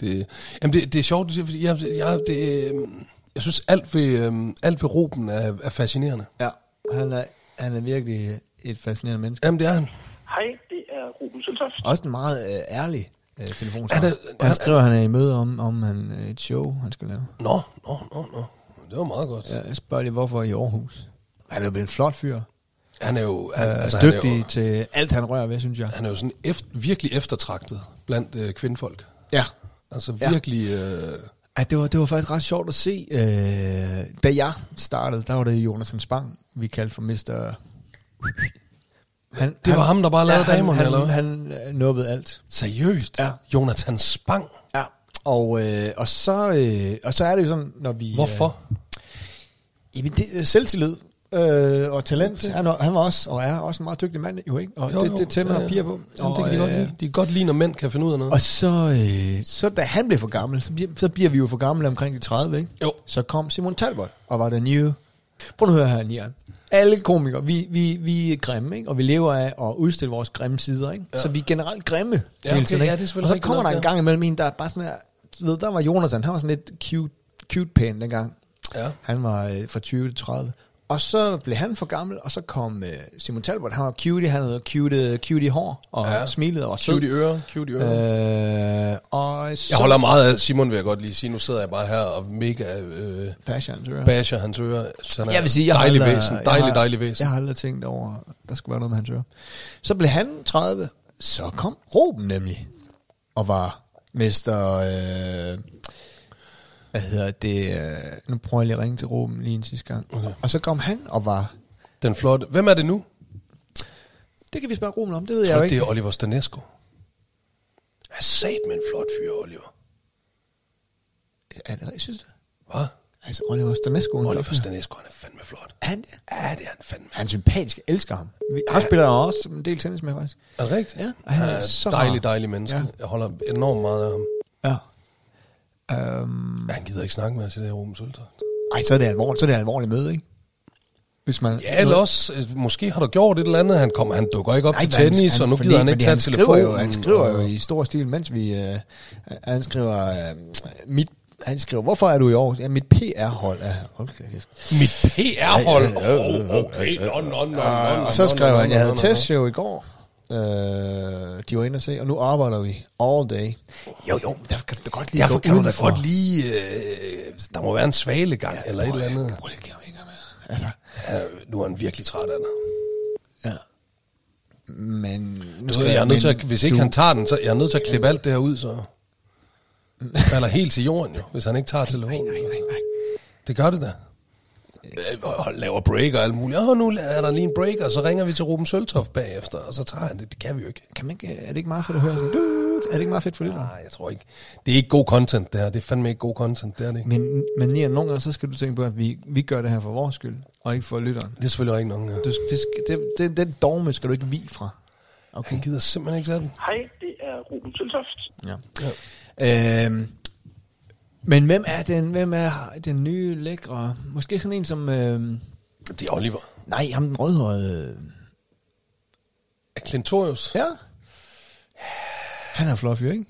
Det, jamen det, det er sjovt, du siger, fordi jeg, jeg, det, øhm, jeg synes, alt ved, øhm, alt ved Ruben er, er fascinerende. Ja, han er, han er virkelig et fascinerende menneske. Jamen det er han. Hej, det er Ruben Søltoft. Også en meget øh, ærlig øh, telefonsvar. Han han han- skriver, at han er i møde om, om han, øh, et show, han skal lave. Nå, nå, nå, nå. Det var meget godt. Ja. Jeg spørger lige, hvorfor i Aarhus? Han er jo blevet en flot fyr. Han er jo, han, Øh, altså, dygtig Han er jo, til alt, han rører ved, synes jeg. han er jo sådan efter, virkelig eftertragtet blandt øh, kvindfolk. Ja. Altså Ja. virkelig... Øh, Ja, det, var, det var faktisk ret sjovt at se. Øh, da jeg startede, der var det Jonathan Spang, vi kaldte for Mr. Han, Det var ham, der bare lavede han, damerne, han, eller hvad? Han øh, nubbede alt. seriøst? Ja. Jonathan Spang? Ja. Og, øh, og, så, øh, og så er det jo sådan, når vi... Hvorfor? Øh, jamen, det er selvtillid øh, og talent. Okay. Han, var, han var også, og er også en meget dygtig mand, jo ikke? Og jo, det, det tænder ja, ja. piger på. Jamen, og, det kan de, godt lide. de kan godt lide, når mænd kan finde ud af noget. Og så, øh, så da han blev for gammel, så bliver, så bliver vi jo for gamle omkring de 30, ikke? Jo. Så kom Simon Talbot og var der nye. Prøv at høre her, Nian. Alle komikere, vi, vi, vi er grimme, ikke? og vi lever af at udstille vores grimme sider. Ikke? Ja. Så vi er generelt grimme. Ja, okay, tiden, ja, det er og så kommer der en gang imellem en, der er bare sådan her, ved, der var Jonathan, han var sådan lidt cute, cute pæn dengang. Ja. Han var øh, fra 20 til 30. Og så blev han for gammel, og så kom øh, Simon Talbot, han var cutie, han havde cute, cutie hår, og Ja. smilede og var sød. Cute i ører, cute i ører. Øh, og så Jeg holder meget af Simon, vil jeg godt lige sige. Nu sidder jeg bare her og mega øh, Passion, tror jeg. basher hans ører. Så han Jeg vil sige, jeg har dejlig aldrig, væsen. Dejlig, har, dejlig væsen. Jeg har aldrig tænkt over, der skulle være noget med hans ører. Så blev han 30, så kom Ruben nemlig, og var mester, øh, hvad hedder det, øh, nu prøver jeg lige at ringe til Ruben lige en sidste gang. Okay. Og så kom han og var, Den flotte. Hvem er det nu? det kan vi spørge Ruben om, det ved Jeg jeg jo det ikke. er Oliver Stanesco. Jeg er sat med en flot fyr, Oliver. Er det rigtigt, synes du? Hvad? Altså, Oliver Stanesco. Oliver. Stanesco, han er fandme flot. Er han det? Ja, det er han fandme. Han er sympatisk, jeg elsker ham. Vi, han spiller også en del tennis med, faktisk. Er det rigtigt? Ja, og han er Han er så et dejlig, dejlig menneske. Ja. Jeg holder enormt meget af ham. Ja. Øhm, han gider ikke snakke med os i det her Ruben Søltoft. ej, så er det alvorligt, så er det et alvorligt møde, ikke? Hvis man, Ja, eller også, øh, måske har du gjort et eller andet. Han, kommer, han dukker ikke op Nej, til men han- tennis, og nu gider han ikke tage han telefonen. Jo, han skriver jo i stor stil, mens vi... Øh, han skriver... Øh, mit, han skriver, hvorfor er du i Aarhus? Ja, mit PR-hold er... Hold. Mit PR-hold. Oh, okay, nå, nå, nå, Og så skrev han, jeg havde testshow i går. Øh, de var inde og se, og nu arbejder vi all day. Jo, jo, derfor kan du godt lige Derfor gå kan du da godt lige... Øh, der må være en svalegang ja, eller et eller andet. Prøv lige at med. Altså, Ja, nu er han virkelig træt af dig. ja. Men... Nu Du ved, jeg er nødt til at, hvis ikke du, han tager den, så jeg er nødt til at klippe alt det her ud, så det falder helt til jorden jo, hvis han ikke tager telefonen. Nej, nej, nej. Det gør det da. Øh, Og laver break og alt muligt. Åh, nu er der lige en break, og så ringer vi til Ruben Søltoft bagefter, og så tager han det. Det kan vi jo ikke. Kan man ikke, er det ikke meget fedt at høre sådan? "Dude"? Er det ikke meget fedt for lytteren? Nej, jeg tror ikke. Det er ikke god content, det her. Det er fandme ikke god content, det er det ikke. Men, men Nia, nogle gange så skal du tænke på, at vi, vi gør det her for vores skyld, og ikke for lytteren. Det er selvfølgelig ikke nogen, ja. Du, det, skal- det, det, den dogme skal du ikke vi fra. Okay. Han gider simpelthen ikke tage den. Hej, det er Ruben Søltoft. Ja. Ja. Øhm, men hvem er den, hvem er den nye lækre? Måske sådan en som... Øhm, Det er Oliver. nej, ham den rødhårede... Er Clintorius? Ja. Han er flot fyr, ikke?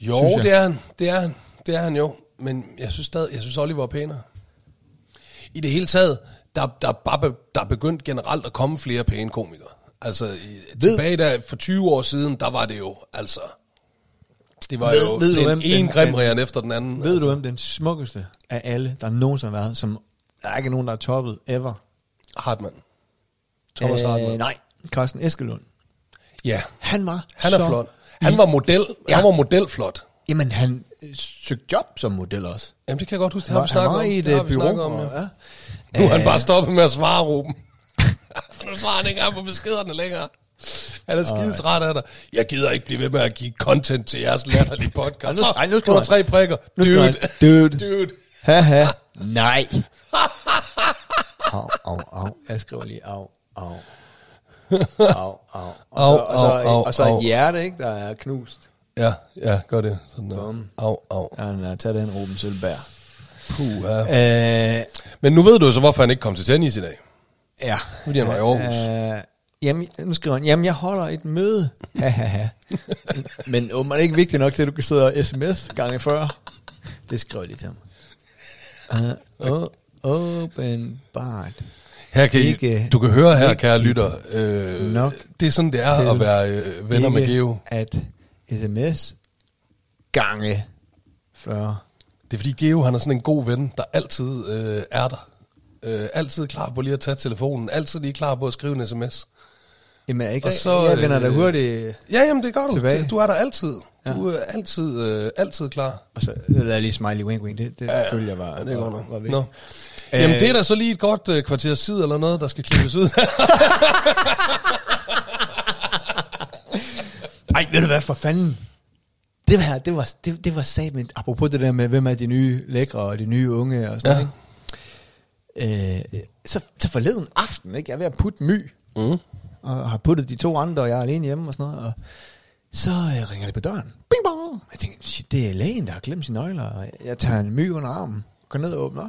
Jo, det er han. Det er han. Det er han jo. Men jeg synes stadig, jeg synes Oliver er pænere. I det hele taget, der, der, er bare der er begyndt generelt at komme flere pæne komikere. Altså, i, tilbage der, for 20 år siden, der var det jo, altså... Det var Ved- jo ved du, den hvem ene grimrian efter den anden. Ved altså. du, hvem den smukkeste af alle, der nogensinde har været, som der er ikke nogen, der er toppet ever? Hartmann. Thomas øh, Hartmann. nej, Carsten Eskelund. Ja, Han var han er flot. Han var model. Ja. Han var modelflot. Jamen, han, søgt job som model også. Jamen, det kan jeg godt huske, det Han har var, vi han snakket var om. i et Det øh, bureau. om, ja. ja. Nu er han Øh, bare stoppet med at svare, Ruben. nu svarer han ikke engang på beskederne længere. Han er skide træt af dig. Jeg gider ikke blive ved med at give content til jeres latterlige podcast. Så, ej, nu skal han- tre prikker. Dude. dude. Dude. Haha. Nej. Au, au, au. Jeg skriver lige au, au. Au, au. Og så, og så, Au, au, og så au. et hjerte, ikke, der er knust. Ja, ja, gør det. Sådan der. Bum. Au, au. Ja, han har taget den Ruben Sølberg. Puh, ja. Øh, Men nu ved du så, hvorfor han ikke kom til tennis i dag. ja. Fordi han var i Aarhus. Øh, jamen, nu skriver han, jamen jeg holder et møde. Hahaha. Men åben er det ikke vigtigt nok til, at du kan sidde og sms gange 40. Det skriver jeg lige til ham. Uh, åbenbart. Her kan I, Ikke du kan høre her, kære lytter. Øh, nok det er sådan, det er at være øh, venner med Geo. at sms gange 40. Det er fordi Geo, han er sådan en god ven, der altid øh, er der. Øh, altid klar på lige at tage telefonen. Altid lige klar på at skrive en sms. Jamen, er ikke Og så, jeg vender da øh, hurtigt. Ja, jamen det gør du. Tilbage. Du er der altid. Du er altid, øh, altid klar. Og så lader jeg lige smiley wink wink. Det, det ja, følger jeg var, Ja, det var, var Nå. vigtigt. Jamen Øh, det er da så lige et godt øh, kvarter tid eller noget, der skal klippes ud. Ej, ved du hvad, for fanden? Det var, det var, det, det var med, apropos det der med, hvem er de nye lækre og de nye unge og sådan Ja. noget, ikke? Øh, så, så forleden aften, ikke? Jeg er ved at putte my, mm. Og har puttet de to andre, og jeg er alene hjemme og sådan noget, og så øh, ringer det på døren. Bing bong! Jeg tænker, shit, det er lægen, der har glemt sine nøgler, og jeg tager en my under armen, går ned og åbner,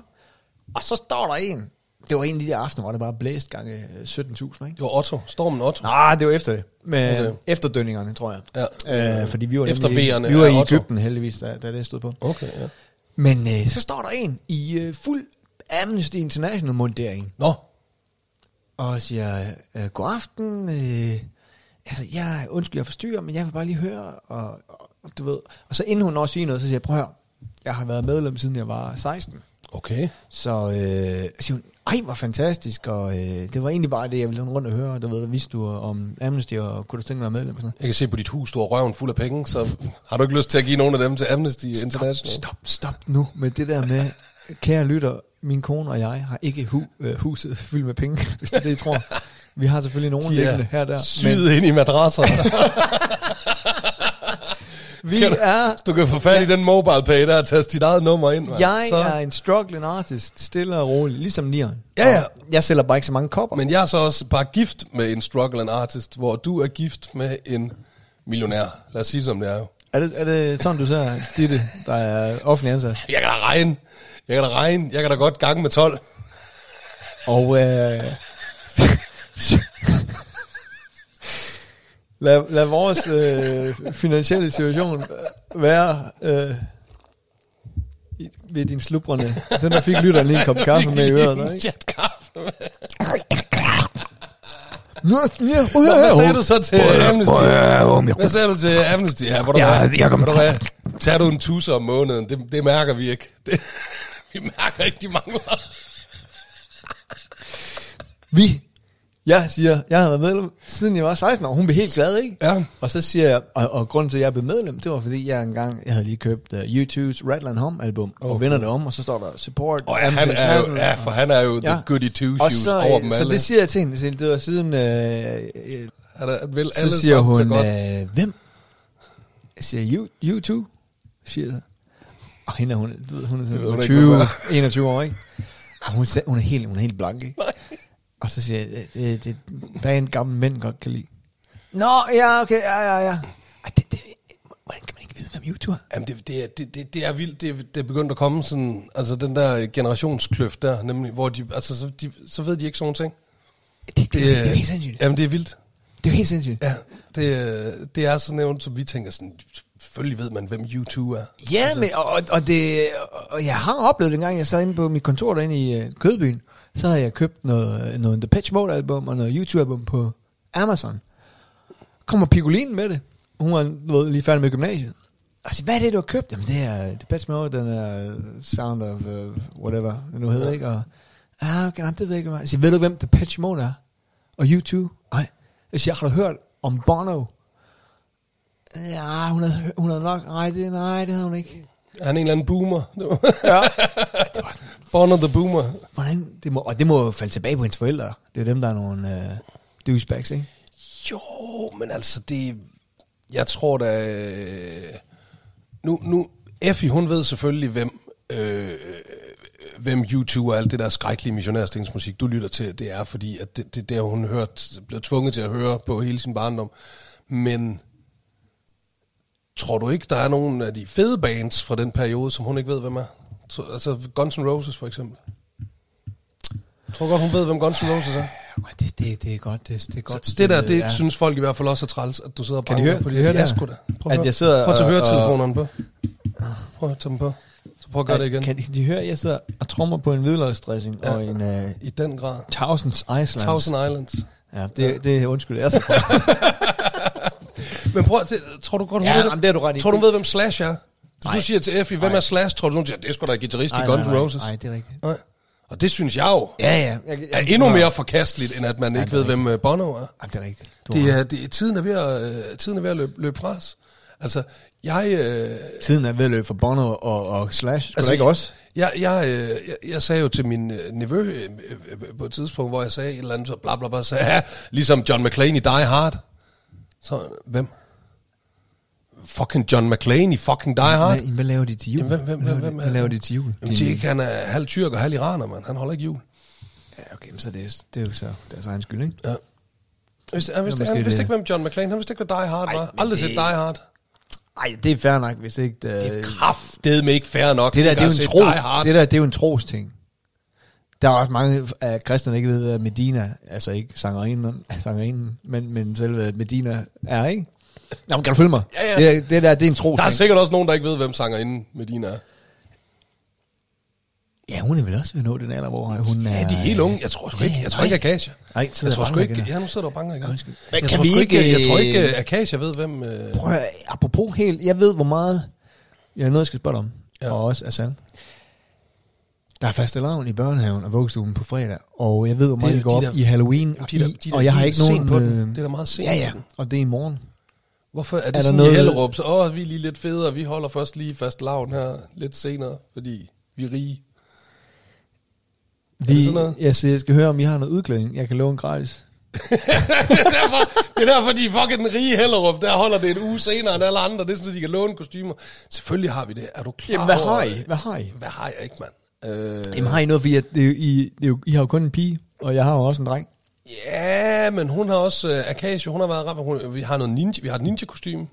og så står der en. Det var en af de der aftener, hvor det bare blæst gange øh, 17.000, ikke? Det var Otto. Stormen Otto. Nej, det var efter det. Med Okay. efterdønningerne, tror jeg. Ja. Øh, fordi vi var, Efter nemlig, vi var i. Ægypten heldigvis, da, da det stod på. Okay, ja. Men øh, så står der en i øh, fuld Amnesty International mundering, Nå, og siger, øh, god aften, øh, altså, jeg undskyld, jeg forstyrrer, men jeg vil bare lige høre, og, og, du ved, og så inden hun når siger noget, så siger jeg, prøv høre, jeg har været medlem, siden jeg var 16, okay. så øh, siger hun, ej, hvor fantastisk, og øh, det var egentlig bare det, jeg ville rundt og høre, du ved, vidste du om Amnesty, og kunne du tænke dig at være medlem og sådan noget. Jeg kan se på dit hus, du har røven fuld af penge, så har du ikke lyst til at give nogen af dem til Amnesty International? Stop, stop, stop nu med det der med, kære lytter, min kone og jeg har ikke hu, øh, huset fyldt med penge, hvis det er det, I tror. Vi har selvfølgelig nogen De liggende er her og der. syet ind i madrasser. Men vi Kan du- er, Du kan få fat i den mobile pay der og taste dit eget nummer ind. mand. jeg så. er en struggling artist, stille og rolig, ligesom Nieren. Ja, ja. Og Jeg sælger bare ikke så mange kopper. Men jeg er så også bare gift med en struggling artist, hvor du er gift med en millionær. Lad os sige det som det er jo. Er det, er det sådan, du ser Ditte, der er offentlig ansat? Jeg kan da regne. Jeg kan da regne. Jeg kan da godt gange med 12. Og øh, lad, lad vores øh, finansielle situation være øh, i- ved din slubrende. Den der fik lytteren lige en kop kaffe med i øret. Der, ikke? Kaffe med. Hvad sagde du så til Amnesty? Hvad sagde du til Amnesty? Ja, hvor du Ja, jeg kommer? Tager du en tusse om måneden? Det, det mærker vi ikke. Det, vi mærker ikke, de mangler. Vi, jeg siger, jeg har været medlem, siden jeg var 16 år. Hun blev helt glad, ikke? Ja. Og så siger jeg, og, og grunden til, at jeg blev medlem, det var fordi, jeg engang, jeg havde lige købt uh, U2's Rattle Home album, og Okay. vender det om, og så står der support. Og ja, han er jo, ja, for han er jo Ja. the goody two og shoes så, over dem så alle. det siger jeg til hende, så det var siden, øh, øh, er, vil så alle siger sammen så hun, godt. øh, hvem? Jeg siger, you, you too, siger. Og hende er hun, du ved, hun er sådan ikke, 20, hvad 21 år, ikke? Og hun, sagde- hun, er helt, hun er helt blank, ikke? Og så siger jeg, det, det, det hvad en gammel mænd godt kan lide. Nå, ja, okay, ja, ja, ja. Ej, det, det, hvordan kan man ikke vide, hvem YouTube er? Jamen, det, det, er, det, det, det er vildt. Det, er- det er begyndt at komme sådan, altså den der generationskløft der, nemlig, hvor de, altså så, de, så ved de ikke sådan ting. Det, det, det, det, er jo helt sindssygt. Jamen, det er vildt. Det er jo helt sindssygt. Ja, det, det er sådan nævnt, som vi tænker sådan, selvfølgelig ved man, hvem U2 er. Ja, Altså- men, og, og, det, og jeg har oplevet det en gang, jeg sad inde på mit kontor derinde i uh, Kødbyen, så havde jeg købt noget, noget Depeche Mode album og noget YouTube album på Amazon. Kommer Pigolinen med det. Hun var du ved, lige færdig med gymnasiet. Og jeg siger, hvad er det, du har købt? Jamen, det er Depeche Mode, den er Sound of uh, whatever, det nu hedder, ikke? Og, ah, okay, nej, det ved jeg ikke. hvad." Jeg siger, ved du, hvem Depeche Mode er? Og YouTube? Nej. Jeg siger, har du hørt om Bono? Ja, hun havde, hun havde nok... Nej, det, nej, det havde hun ikke. Er han en eller anden boomer? ja. Born of the boomer. Hvordan, det må, og det må jo falde tilbage på hendes forældre. Det er dem, der er nogle øh, douchebags, ikke? Jo, men altså det... Jeg tror da... øh, Nu, nu Effie, hun ved selvfølgelig, hvem... Øh, hvem U2 og alt det der skrækkelige missionærstingsmusik, du lytter til, det er, fordi at det, det, det har hun hørt, blevet tvunget til at høre på hele sin barndom. Men tror du ikke, der er nogen af de fede bands fra den periode, som hun ikke ved, hvem er? Så, altså Guns N' Roses for eksempel. Jeg tror godt, hun ved, hvem Guns N' Roses er. Det, det, det er godt. Det, det er godt. Det der, det ja. ja. synes folk i hvert fald også er træls, at du sidder og Kan de høre- på det. de høre ja, det? sgu da. Prøv At at, jeg sidder prøv at tage høretelefonerne på. Prøv at tage dem på. Så prøv at gøre det igen. Kan de, de høre, at jeg sidder og trommer på en hvidløgsdressing Ja. og en uh, I den grad. Thousands Islands. Thousand Islands. Ja, det, det undskylder jeg så. Men prøv at se, tror du godt, hun Ja, ved, jamen, det har du ret i. Tror du, hun ved, hvem Slash er? Hvis Nej. du siger til Effie, hvem Nej. er Slash, tror du, hun siger, det er sgu da guitarist i Guns N'. Roses. Nej, det er rigtigt. Nej. Og det synes jeg jo Ja, ja. Jeg, er endnu mere forkasteligt, end at man Ja, ikke er ved, hvem øh, Bono er. Ja, det er rigtigt. Du Det er, det er, tiden er ved at, øh, tiden er ved at løbe, løbe fra os. Altså, jeg... Øh, Tiden er ved at løbe for Bono og, og Slash. Skulle Altså, altså, ikke også? Jeg, jeg, øh, jeg, jeg sagde jo til min øh, nevø øh, øh, på et tidspunkt, hvor jeg sagde et eller andet, så bla bla bla, sagde, ja, ligesom John McClane i Die Hard. Så, hvem? Fucking John McClane i fucking Die Hard. Hvad, hvad laver de til jul? Jamen, hvem- hvem- hvad, laver hvem- de- hvad laver det? de til jul? Jamen, det er ikke, han er halv tyrk og halv iraner, mand. Han holder ikke jul. Ja, okay, men så det, er- det er jo så deres egen skyld, ikke? Ja. Han vidste, han vidste, han vidste ikke, hvem John McClane, han vidste ikke, hvad Die Hard Ej, var. Aldrig det- set Die Hard. Nej, det er fair nok, hvis ikke... Det, Det er kraftedeme ikke fair nok. det der, det er jo en tro, det der, det er jo en tros ting. Der er også mange af kristne, ikke ved, at Medina, altså ikke sangerinden, sangerinden men, men selve Medina er, ikke? Nå, men kan du følge mig? Ja, ja. Det, det der, det er en tros Der er sikkert også nogen, der ikke ved, hvem sanger inden Medina er. Ja, hun er vel også ved at nå den alder, hvor hun er... Ja, de er helt unge. Jeg tror sgu ikke, jeg tror ikke Akasia. Nej, så Jeg der tror sgu ikke, ja, nu sidder og banker igen. Undskyld. Jeg, Men tror vi ikke, jeg tror ikke, øh, at Akasia ved, hvem... Øh, Prøv at, apropos helt, jeg ved, hvor meget... Jeg har noget, jeg skal spørge om. Ja. Og også Asal. Der er fastelavn i børnehaven og vuggestuen på fredag, og jeg ved, hvor meget Det er I går de op der- i Halloween, Jamen, de der- de der- og jeg de har er ikke nogen... på øh, Det er da meget sent Ja, ja, og det er i morgen. Hvorfor er det Er sådan noget- i Hellerup? Så, åh, vi er lige lidt federe. Vi holder først lige fast lavn her lidt senere, fordi vi er rige. Vi, sådan noget? jeg, siger, jeg skal høre, om I har noget udklædning. Jeg kan låne gratis. det, er derfor, det er derfor, de er fucking rige Hellerup. Der holder det en uge senere end alle andre. Det er sådan, at de kan låne kostymer. Selvfølgelig har vi det. Er du klar Jamen, hvad har I? Hvad har I? Hvad har jeg ikke, mand? Øh, Jamen, har I noget, fordi at det, er I, det er I har jo kun en pige, og jeg har jo også en dreng. Ja, men hun har også... Uh, Akasia, hun har været ret... Hun, vi har noget ninja, vi har et ninja-kostyme.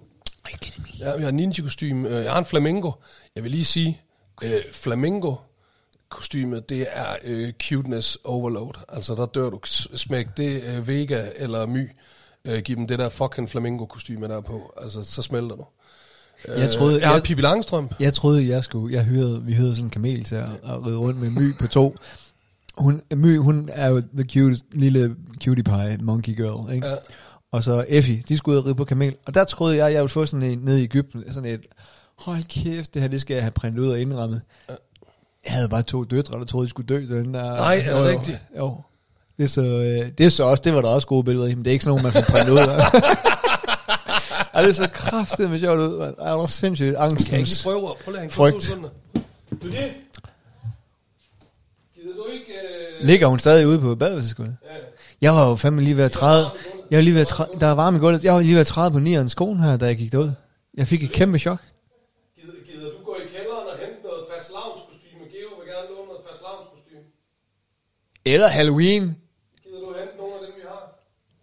Ja, vi har et ninja-kostyme. Øh, Jeg har en flamingo. Jeg vil lige sige, øh, flamingo-kostymet, det er øh, cuteness overload. Altså, der dør du. Smæk det øh, Vega eller My. Øh, giv dem det der fucking flamingo-kostyme der på. Altså, så smelter du. Jeg troede, Øh, jeg jeg, Pippi Langstrømpe. jeg troede, jeg skulle... Jeg hyrede, vi hyrede sådan en kamel til at, at ride rundt med My på to. Hun, My, hun er jo the cutest, lille cutie pie monkey girl, ikke? Ja. Og så Effie, de skulle ud og ride på kamel. Og der troede jeg, jeg ville få sådan en nede i Ægypten, sådan et, hold kæft, det her, det skal jeg have printet ud og indrammet. Jeg havde bare to døtre, der troede, de skulle dø. Den der, Nej, er det Jo, rigtigt? Jo. Det er, så, øh, det er så også, det var der også gode billeder i, men det er ikke sådan nogen, man får printet ud af. Ej, det er så kraftigt med sjovt ud, mand. Ej, det var sindssygt Kan jeg ikke angstens. lige prøve at prøve at hænge Frygt. sekunder? Du det? Ikke... Øh... Ligger hun stadig ude på badeværelsesgulvet? Ja. Jeg var jo fandme lige ved at træde. Jeg var lige ved at træde, der er varme i gulvet. Jeg var lige ved at træde på nierens kone her, da jeg gik derud. Jeg fik et kæmpe chok. Gider, gider du gå i kælderen og hente noget fast kostume? Geo vil gerne låne noget fast kostume. Eller Halloween. Gider du hente nogle af dem, vi har?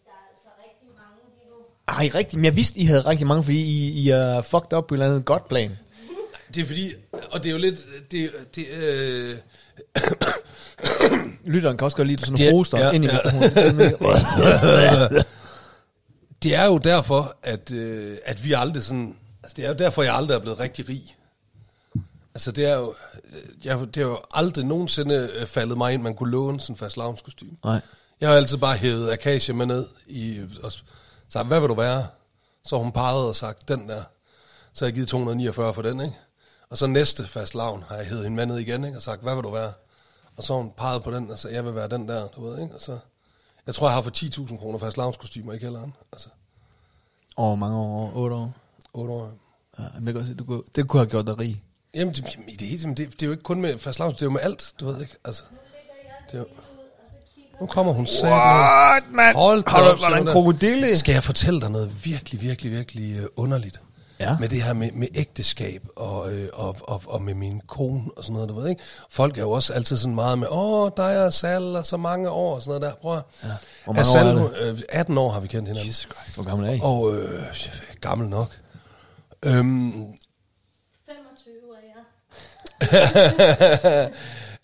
Der er altså rigtig mange lige nu. Ej, rigtigt. Men jeg vidste, I havde rigtig mange, fordi I, I er fucked up på et eller andet godt plan. Det er fordi, og det er jo lidt, det, det, øh, Lytteren kan også godt lide sådan nogle hoster ja, ind i ja. mikrofonen. Det er jo derfor, at, øh, at vi aldrig sådan, altså det er jo derfor, jeg aldrig er blevet rigtig rig. Altså det er jo, jeg, det er jo aldrig nogensinde øh, faldet mig ind, man kunne låne sådan en fast kostume. Nej. Jeg har altid bare hævet Akasia med ned i, og sagt, hvad vil du være? Så hun peget og sagt, den der. Så har jeg givet 249 for den, ikke? Og så næste fast lavn har jeg hævet hende med ned igen, ikke? Og sagt, hvad vil du være? Og så har hun peget på den, og så jeg vil være den der, du ved, ikke? Og så, jeg tror, jeg har for 10.000 kroner fast lavnskostymer i kælderen. Altså, Over mange år, 8 år. 8 år. Ja, men det, se, du kunne, det kunne have gjort dig rig. Jamen, det, jamen, det, det, det, det er jo ikke kun med fast lavn, det er jo med alt, du ved ikke. Altså, det er jo, nu kommer hun selv. What, man? Hold da op, du, var der en krokodille? Skal jeg fortælle dig noget virkelig, virkelig, virkelig øh, underligt? Ja. Med det her med, med ægteskab og, øh, og, og, og med min kone og sådan noget, du ved ikke? Folk er jo også altid sådan meget med, åh, dig og Sal og så mange år og sådan noget der. Prøv ja. Hvor mange år er det? øh, 18 år har vi kendt hinanden. Jesus Christ, hvor gammel er I? Og øh, gammel nok. Øhm, 25 er jeg.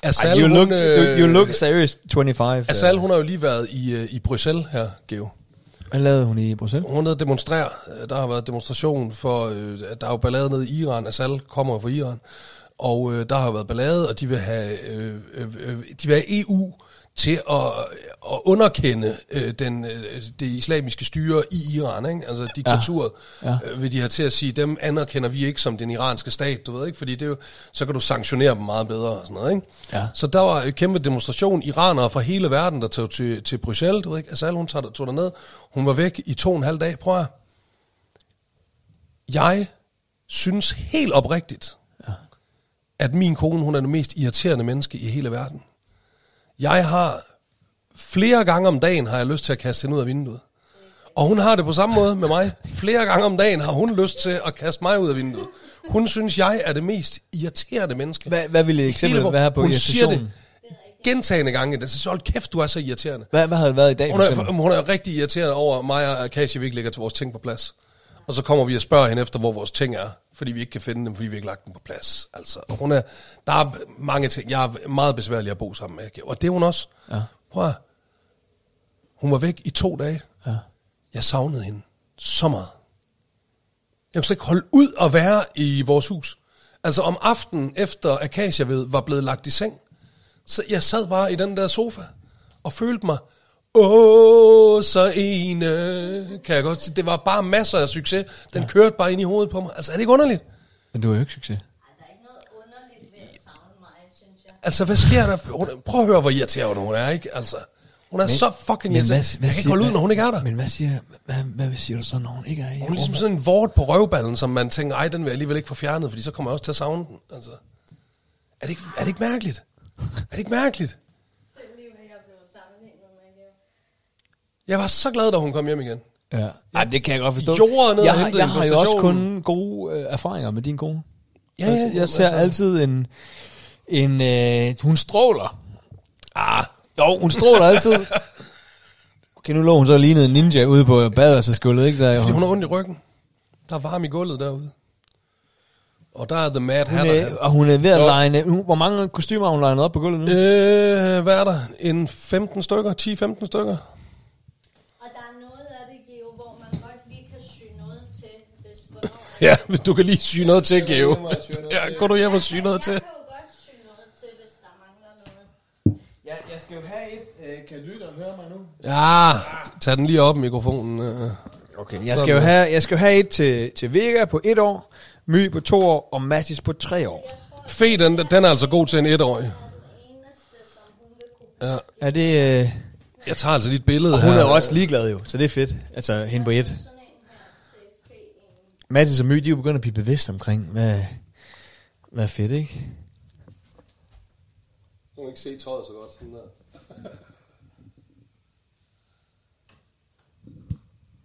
Asal, you, hun, look, øh, you look serious 25. Asal, hun har jo lige været i, øh, i Bruxelles her, Geo. Hvad lavede hun i Bruxelles? Hun er nede øh, Der har været demonstration for, øh, at der er jo ballade nede i Iran. Asal kommer fra Iran. Og øh, der har været ballade, og de vil have, øh, øh, øh, de vil have EU til at, at underkende øh, den, øh, det islamiske styre i Iran, ikke? altså diktaturet, ja. Ja. Øh, vil de have til at sige, dem anerkender vi ikke som den iranske stat, du ved ikke, fordi det er jo, så kan du sanktionere dem meget bedre og sådan noget, ikke? Ja. Så der var en kæmpe demonstration, iranere fra hele verden, der tog til, til Bruxelles, du ved ikke, Asal, hun tog, tog derned, hun var væk i to og en halv dag, prøv at jeg synes helt oprigtigt, ja. at min kone, hun er det mest irriterende menneske i hele verden. Jeg har flere gange om dagen, har jeg lyst til at kaste hende ud af vinduet. Og hun har det på samme måde med mig. Flere gange om dagen har hun lyst til at kaste mig ud af vinduet. Hun synes, jeg er det mest irriterende menneske. Hvad, hvad ville et eksempel hele- være på Hun siger det gentagende gange. Det så hold kæft, du er så irriterende. Hvad, hvad havde det været i dag? Hun for er, eksempel? hun er rigtig irriteret over mig og Akashi, vi ikke lægger til vores ting på plads. Og så kommer vi og spørger hende efter, hvor vores ting er, fordi vi ikke kan finde dem, fordi vi ikke lagt dem på plads. Altså, og hun er, der er mange ting, jeg er meget besværlig at bo sammen med. Og det er hun også. Ja. Prøv at, hun var væk i to dage. Ja. Jeg savnede hende så meget. Jeg kunne slet ikke holde ud at være i vores hus. Altså om aftenen efter Akasia ved var blevet lagt i seng, så jeg sad bare i den der sofa og følte mig, åh, så ene, kan jeg godt sige. Det var bare masser af succes. Den ja. kørte bare ind i hovedet på mig. Altså er det ikke underligt? Men du har jo ikke succes. Ej, der ikke noget underligt ved at savne mig, synes jeg. Altså hvad sker der? Hun- Prøv at høre, hvor irriterende hun er, ikke? Altså, hun er men, så fucking irriterende. Jeg kan ikke holde ud, når hun ikke er der. Men hvad siger, hvad, hvad siger du så, når hun ikke er i? Hun er ligesom sådan en vort på røvballen, som man tænker, ej, den vil jeg alligevel ikke få fjernet, fordi så kommer jeg også til at savne den. Altså, er det ikke, er det ikke mærkeligt? Er det ikke mærkeligt? Så lige med, at jeg blev sammenlignet med Leo. Jeg var så glad, da hun kom hjem igen. Ja. Ej, det kan jeg godt forstå. Jorden ned og jeg, har- jeg har jo også kun gode øh, erfaringer med din kone. Ja, ja, jeg, jeg ser altså. altid en... en øh, hun stråler. Ah, jo, hun stråler altid. Okay, nu lå hun så lignede en ninja ude på badersgulvet, ikke? Der, Fordi hun har ondt i ryggen. Der er varme i gulvet derude. Og der er The Mad hun Hatter. er, og hun er ved at line... Hun, hvor mange kostymer har hun legnet op på gulvet nu? Øh, hvad er der? En 15 stykker? 10-15 stykker? Og der er noget af det, Geo, hvor man godt lige kan sy noget til, hvis hvornår... Ja, men du kan lige sy noget til, Geo. Ja, gå du hjem og sy noget til. Jeg kan jo godt sy noget til, hvis der mangler noget. Ja, jeg skal jo have et... Øh, kan lytteren høre mig nu? Ja, tag den lige op, mikrofonen. øh. Okay, jeg skal jo have, jeg skal jo have et til, til Vega på et år, My på to år, og Mathis på tre år. Fe, den, den er altså god til en etårig. Ja. Er det... Øh, Jeg tager altså dit billede og hun her. er jo også ligeglad jo, så det er fedt. Altså, hende på et. sådan en her til P1. Mathis og My, de er jo begyndt at blive bevidst omkring, hvad, hvad er fedt, ikke? Du kan ikke se tøjet så godt sådan der.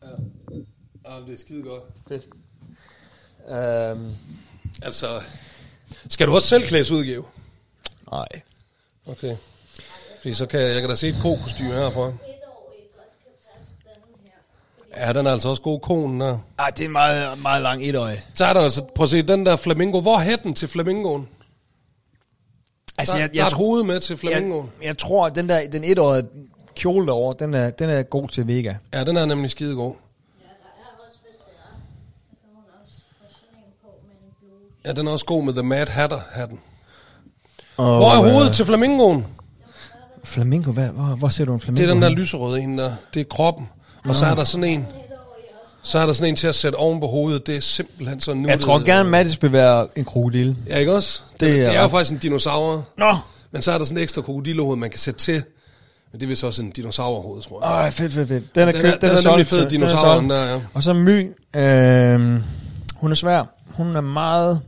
ja. ja, det er skide godt. Fedt. Um, Altså, skal du også selv klædes ud, Geo? nej. Okay. Fordi så kan jeg, jeg kan da se et ko-kostyme herfra. Et år i godt kan passe den her. Fordi Ja, den er altså også god, konen der. Ej, det er en meget, meget lang etårig. Så er der altså, prøv at se, den der flamingo. Hvor er hætten til flamingoen? Altså, der, jeg, der jeg, er et tror, hoved med til flamingoen. jeg, jeg tror, at den der, den etårige kjole derovre, den er, den er god til Vega. Ja, den er nemlig skide god. ja, der er er, den er også god med The Mad Hatter-hatten. Og, Hvor er hovedet øh, til flamingoen? Flamingo, hvad, hvor, hvor ser du en flamingo? Det er den der lyserøde en der. Det er kroppen. Og så er der sådan en... Så er der sådan en til at sætte oven på hovedet. Det er simpelthen sådan nu. Jeg tror gerne, Mattis vil være en krokodille. Ja, ikke også? Det, Det er det er jo faktisk en dinosaur. Nå! Men så er der sådan en ekstra krokodillehoved, man kan sætte til. Men det er vist også en dinosaurhoved, tror jeg. Åh, fedt, fedt, fedt. Den er, Den købt, er- den er nemlig solgt fed, til- den er dinosauren der, ja. Og så My, øh, hun er svær. Hun er meget...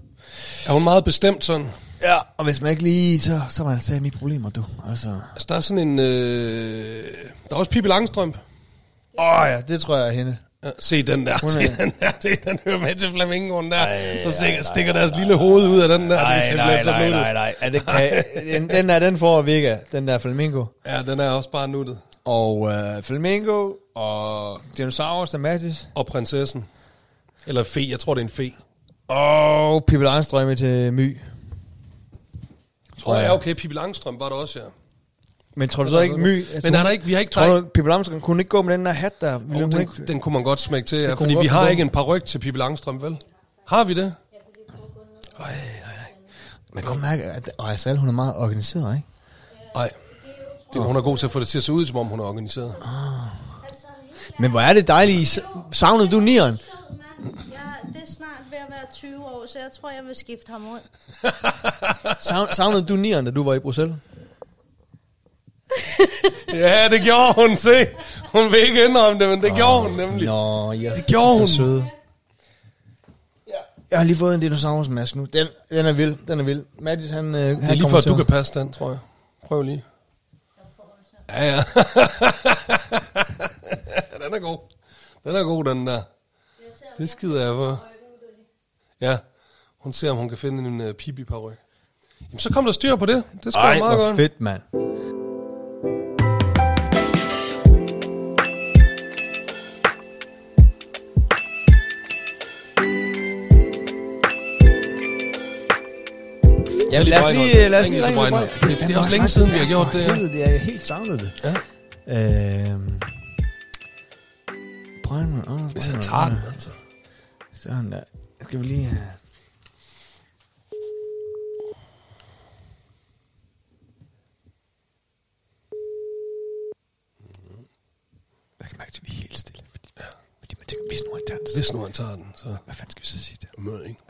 Er hun meget bestemt sådan? Ja, og hvis man ikke lige, så, så er man altså mit problemer, du. Altså. Altså, der er sådan en... Øh, der er også Pippi Langstrømpe. Åh oh, ja, det tror jeg er hende. Ja, se den der, se er- den der, det, den hører med til flamingoen der. Ej, så ej, stikker, nej, stikker nej, deres nej, lille hoved ud af den der. det er simpelthen så nuttet. nej. Ja, det kan, den, den der, den får Vega, den der flamingo. Ja, den er også bare nuttet. Og øh, flamingo, og dinosaurus, der Matis. Og prinsessen. Eller fe, jeg tror det er en fe. Og Pippi Langstrømpe til My. Tror jeg, ja, okay, Pippi Langstrøm var der også, ja. Men tror du så ikke My? Altså, Men er der ikke, vi har ikke... Tror du, Pippi Langstrømpe kunne ikke gå med den der hat der? Oh, hun den, ikke? den kunne man godt smække til, ja, fordi vi har ikke en par ryg til Pippi Langstrøm, vel? Har vi det? Øj, nej, nej. Man kan godt mærke, at og Asal, hun er meget organiseret, ikke? Nej. Det, hun er god til at få det til at se ud, som om hun er organiseret. Altså, Men hvor er det dejligt. Savnede du nieren? det er snart ved at være 20 år, så jeg tror, jeg vil skifte ham ud. Savn- Savnede du nieren, da du var i Bruxelles? Ja, det gjorde hun, se. Hun vil ikke indrømme det, men det gjorde hun nemlig. Nå, ja. Det gjorde hun. Så søde. Jeg har lige fået en dinosaurusmaske nu. Den, den er vild, den er vild. Mathis, han, øh, Det er lige for, at du kan passe den, tror jeg. Prøv lige. Ja, ja. den er god. Den er god, den der. Det skider jeg på. Ja, hun ser, om hun kan finde en uh, pipi paryk. Jamen, så kom der styr på det. Det skal Ej, meget godt. fedt, mand. Ja, lad os lige, lad os lige ringe til Breinholt. Det- det er også længe siden, vi har gjort det. Helvede, det er jeg helt savnet det. Ja. Øhm. Breinholt, åh, Hvis Breinholt, tager den, altså. Sådan der. Skal vi lige. Jeg kan mærke, at vi er helt. Tænker, hvis nu han tager den, så Hvis nu han tager den, så hvad fanden skal vi så sige til? mød ikke.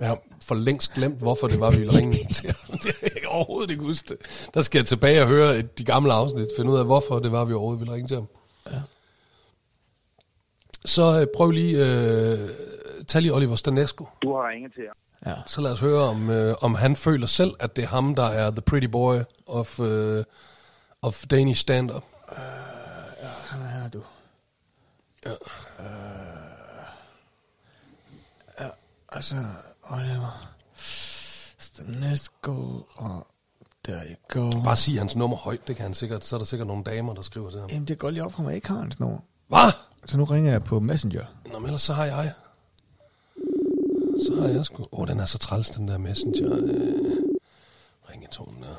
Jeg har for længst glemt, hvorfor det var, vi ville ringe ham. Det har jeg overhovedet ikke huske det. Der skal jeg tilbage og høre et- de gamle afsnit, finde ud af, hvorfor det var, vi overhovedet ville ringe til ham. Ja. Så øh, prøv lige, øh, tag lige Oliver Stanesco. Du har ringet til jer. Ja. Så lad os høre, om, øh, om han føler selv, at det er ham, der er the pretty boy of, øh, of Danish stand-up. Han er her, du. Ja. Ja, altså, Oliver. Stanesco, og der you go. Bare sig hans nummer højt, det kan han sikkert. Så er der sikkert nogle damer, der skriver til ham. Jamen, det går lige op for mig, ikke har hans nummer. Hvad? Så nu ringer jeg på Messenger. Nå, men ellers så har jeg. Så har jeg sgu... Åh, oh, den er så træls, den der messenger. Øh, ringetonen der.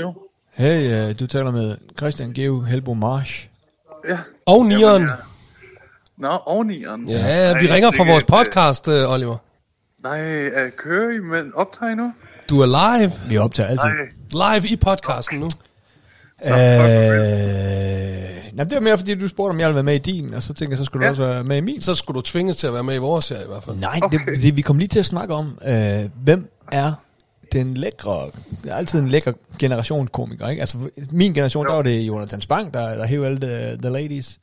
Jo. Hey, uh, du taler med Christian Geo Helbo Marsh. Ja. Og Nieren. Ja. Nå, ovenieren. Ja, vi Nej, ringer fra vores podcast, øh, Oliver. Nej, er kører I med optag nu? Du er live. Vi optager altid. Nej. Live i podcasten nu. Øh, nej, det er mere, fordi du spurgte, om jeg ville være med i din, og så tænker jeg, så skulle du Ja. også være med i min. Så skulle du tvinges til at være med i vores her i hvert fald. Nej, Okay. det, det, vi kom lige til at snakke om, øh, hvem er den lækre, det er altid en lækker generationskomiker, ikke? Altså, min generation, Jo. der var det Jonathan Spang, der, der hævde alle the, the ladies.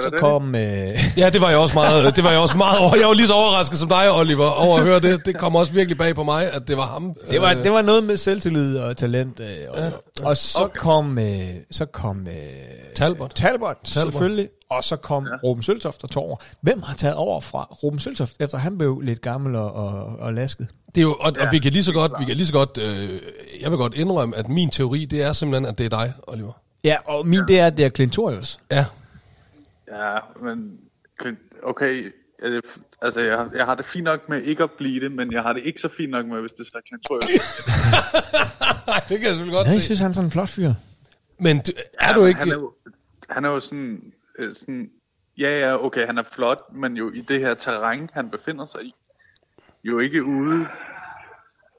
Så det kom, øh, Ja, det var jeg også meget, det var jeg også meget over. Jeg var lige så overrasket som dig, Oliver, over at høre det. Det kom også virkelig bag på mig, at det var ham. det, var, Øh, det var noget med selvtillid og talent. Øh, og, Ja. og så kom, øh, så kom øh, Talbot. Talbot, Talbot. selvfølgelig. Og så kom ja. Ruben Søltoft og tog over. Hvem har taget over fra Ruben Søltoft, efter han blev lidt gammel og, og, og lasket? Det er jo, og, ja, Ja, og vi kan lige så godt, vi kan lige så godt, øh, jeg vil godt indrømme, at min teori, det er simpelthen, at det er dig, Oliver. Ja, og min det er, det er Clintorius. Ja, Ja, men... Okay, altså jeg, har- jeg har det fint nok med ikke at blive det, men jeg har det ikke så fint nok med, hvis det så er Clintorius. det kan jeg selvfølgelig godt Ja, jeg se. synes, han er sådan en flot fyr. Men du, er Ja, du ikke... Han er jo, han er jo sådan, øh, sådan... Ja, ja, okay, han er flot, men jo i det her terræn, han befinder sig i. Jo ikke ude...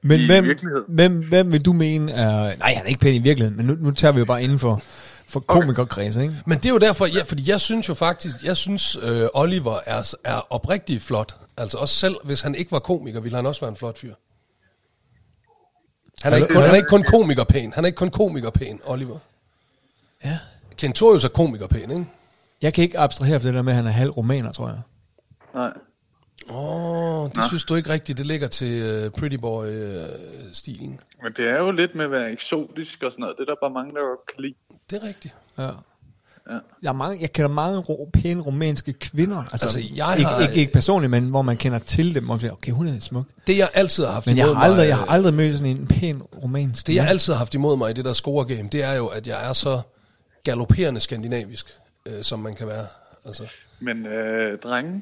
Men I hvem, virkeligheden. hvem, hvem vil du mene er... Nej, han er ikke pæn i virkeligheden, men nu, nu tager vi jo bare inden for, for komikerkreds, ikke? Men det er jo derfor, ja, fordi jeg synes jo faktisk, jeg synes øh, Oliver er, er oprigtig flot. Altså også selv, hvis han ikke var komiker, ville han også være en flot fyr. Han er, ikke kun, han er ikke kun komikerpæn. Han er ikke kun komikerpæn, Oliver. Ja. Clintorius er komikerpæn, ikke? Jeg kan ikke abstrahere for det der med, at han er halv romaner, tror jeg. Nej. Åh, oh, det synes du ikke rigtigt, det ligger til uh, Pretty Boy-stilen. Men det er jo lidt med at være eksotisk og sådan noget. Det er der bare mange, der kan lide. det er rigtigt. Ja. Ja. Jeg, er mange, jeg kender mange ro, pæne romanske kvinder. Altså, Altså, jeg jeg ikke, har- ikke, ikke personligt, men hvor man kender til dem. Og siger, okay, hun er smuk. Det jeg altid har haft Men jeg imod har aldrig, mig, jeg har aldrig mødt sådan en pæn romansk Det jeg altid har haft imod mig i det der score-game, det er jo, at jeg er så galopperende skandinavisk, øh, som man kan være. Altså, Men øh, drenge,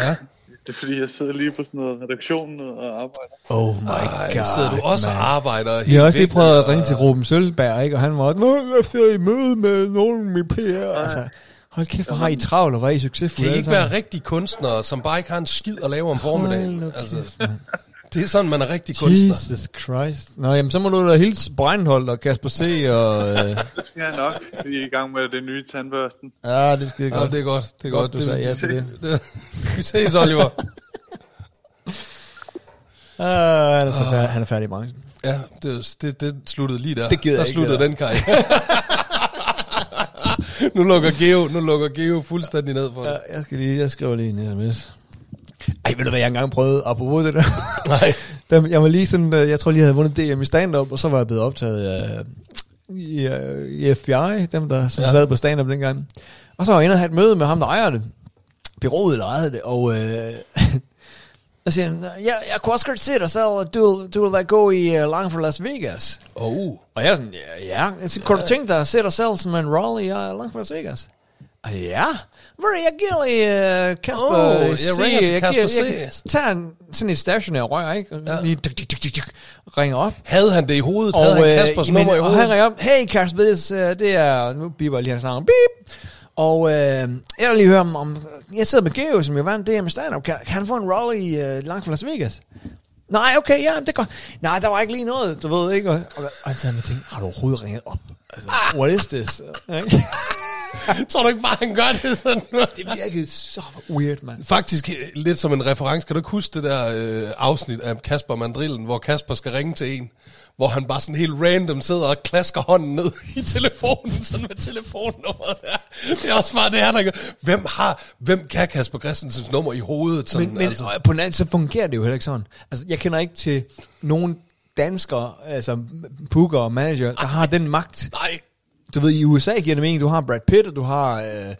ja. det er fordi, jeg sidder lige på sådan noget redaktion og arbejder. Oh my Ej, god, sidder du også man. og arbejder Vi har også lige helt prøvet at ringe til Ruben Sølberg, ikke? og han var, Nå, jeg ser i møde med nogen med PR. Altså, hold kæft, hvor har I travlt, og hvor er I succesfulde. Kan I ikke være rigtige kunstnere, som bare ikke har en skid at lave om formiddagen? Hold nu Altså. Det er sådan, man er rigtig kunstner. Jesus Christ. Nå, jamen, så må du da hilse Breinholt og Kasper C. Og, øh, Det skal jeg nok. Vi er i gang med det nye tandbørsten. ja, det skal Ja, godt. det er godt. Det er Godt, godt. du det, sagde ja det, til det, det. Vi ses, Oliver. Ah, han, er så færdig, han er færdig i branchen. Ja, det, det, det sluttede lige der. Det gider der jeg ikke, sluttede det den karriere. nu lukker Geo, nu lukker Geo fuldstændig ned for Ja, det. jeg skal lige, jeg skriver lige en sms. Ej, ved du hvad, jeg engang prøvede, apropos det der. Nej. Der, jeg var lige sådan, øh, jeg tror lige, jeg havde vundet DM i stand-up, og så var jeg blevet optaget øh, i, øh, i FBI, dem der som Ja. sad på stand-up dengang. Og så var jeg inde og have et møde med ham, der ejer det. Byrådet, der ejede det, og... Øh, jeg siger, ja, jeg kunne også godt se dig selv, du, du vil være god i uh, langt fra Las Vegas. Oh. Og jeg er sådan, ja, ja. Jeg siger, kunne du tænke dig at se dig selv som en rolle i uh, langt fra Las Vegas? Og ja. Jeg giver lige uh, Kasper Åh, jeg C. ringer til jeg Kasper giver- jeg C. tager en, sådan et stationær rør, ikke? Og Ja. lige tuk, tuk, tuk, tuk, tuk, ringer op. Havde han det i hovedet? Havde han Kaspers jamen, nummer i og hovedet? han ringer op, hey Kasper, det er, det er nu biber jeg lige hans navn, beep. Og øh, jeg vil lige høre om, om, jeg sidder med Geo, som jeg vandt DM stand-up, kan, kan han få en rolle i uh, langt fra Las Vegas? Nej, okay, ja, det går. Nej, der var ikke lige noget, du ved ikke. Og, og, og sagde, tænkte, har du overhovedet ringet op? Altså, what is this? Tror du ikke bare, han gør det sådan? det virkede så weird, mand. Faktisk øh, lidt som en reference. Kan du ikke huske det der øh, afsnit af Kasper Mandrillen, hvor Kasper skal ringe til en, hvor han bare sådan helt random sidder og klasker hånden ned i telefonen, sådan med telefonnummeret der. Det er også bare det, han har. Hvem har, hvem kan Kasper Christensens nummer i hovedet? Sådan, Men, men altså. på den anden så fungerer det jo heller ikke sådan. Altså, jeg kender ikke til nogen danskere, altså booker og manager, der har den magt. nej. Du ved, i USA giver det mening, du har Brad Pitt, og du har øh, øh,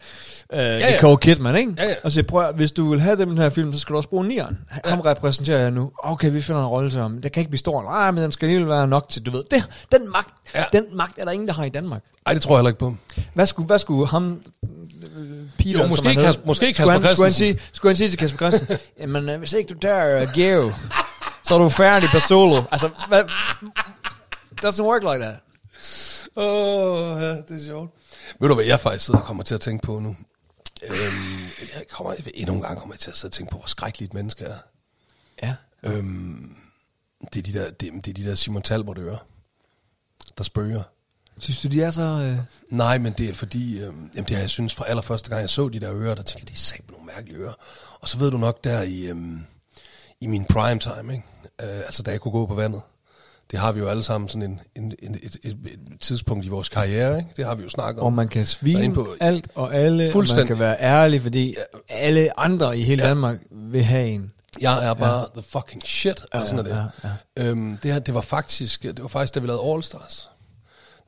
ja, ja. Nicole Kidman, ikke? Ja, ja. Og så prøv, hvis du vil have den her film, så skal du også bruge nieren. Ham repræsenterer jeg nu. Okay, vi finder en rolle til ham. Det kan ikke blive stor. Nej, men den skal alligevel være nok til, du ved. Det, den, magt, Ja. den magt er der ingen, der har i Danmark. Ej, det tror jeg heller ikke på. Hvad skulle, hvad skulle ham... øh, Peter, Jo, måske Kasper- måske Kasper han, skulle han, Christensen. sige, skulle han sige til Kasper Christensen, jamen øh, hvis ikke du tager uh, Geo, så er du færdig på solo. Altså, hvad, doesn't work like that. Åh, oh, ja, det er sjovt. Ved du, hvad jeg faktisk sidder og kommer til at tænke på nu? Øhm, jeg kommer, endnu en gang kommer jeg til at sidde og tænke på, hvor skrækkeligt menneske er. Ja. Øhm, det, er de der, det, det er de der Simon Talbot ører, der spørger. Synes du, de er så... Øh... Nej, men det er fordi, øhm, jamen det har jeg synes fra allerførste gang, jeg så de der ører, der tænkte jeg, det er sagt nogle mærkelige ører. Og så ved du nok der i, øhm, i min prime time, ikke? Øh, altså da jeg kunne gå på vandet. Det har vi jo alle sammen sådan en, en, en, et, et, et tidspunkt i vores karriere, ikke? Det har vi jo snakket om. man kan svine på- alt og alle, og man kan være ærlig, fordi alle andre i hele Ja. Danmark vil have en. Jeg er bare ja. the fucking shit, og Ja, sådan er det. ja, Øhm, det her, det var faktisk, det var faktisk, da vi lavede All Stars.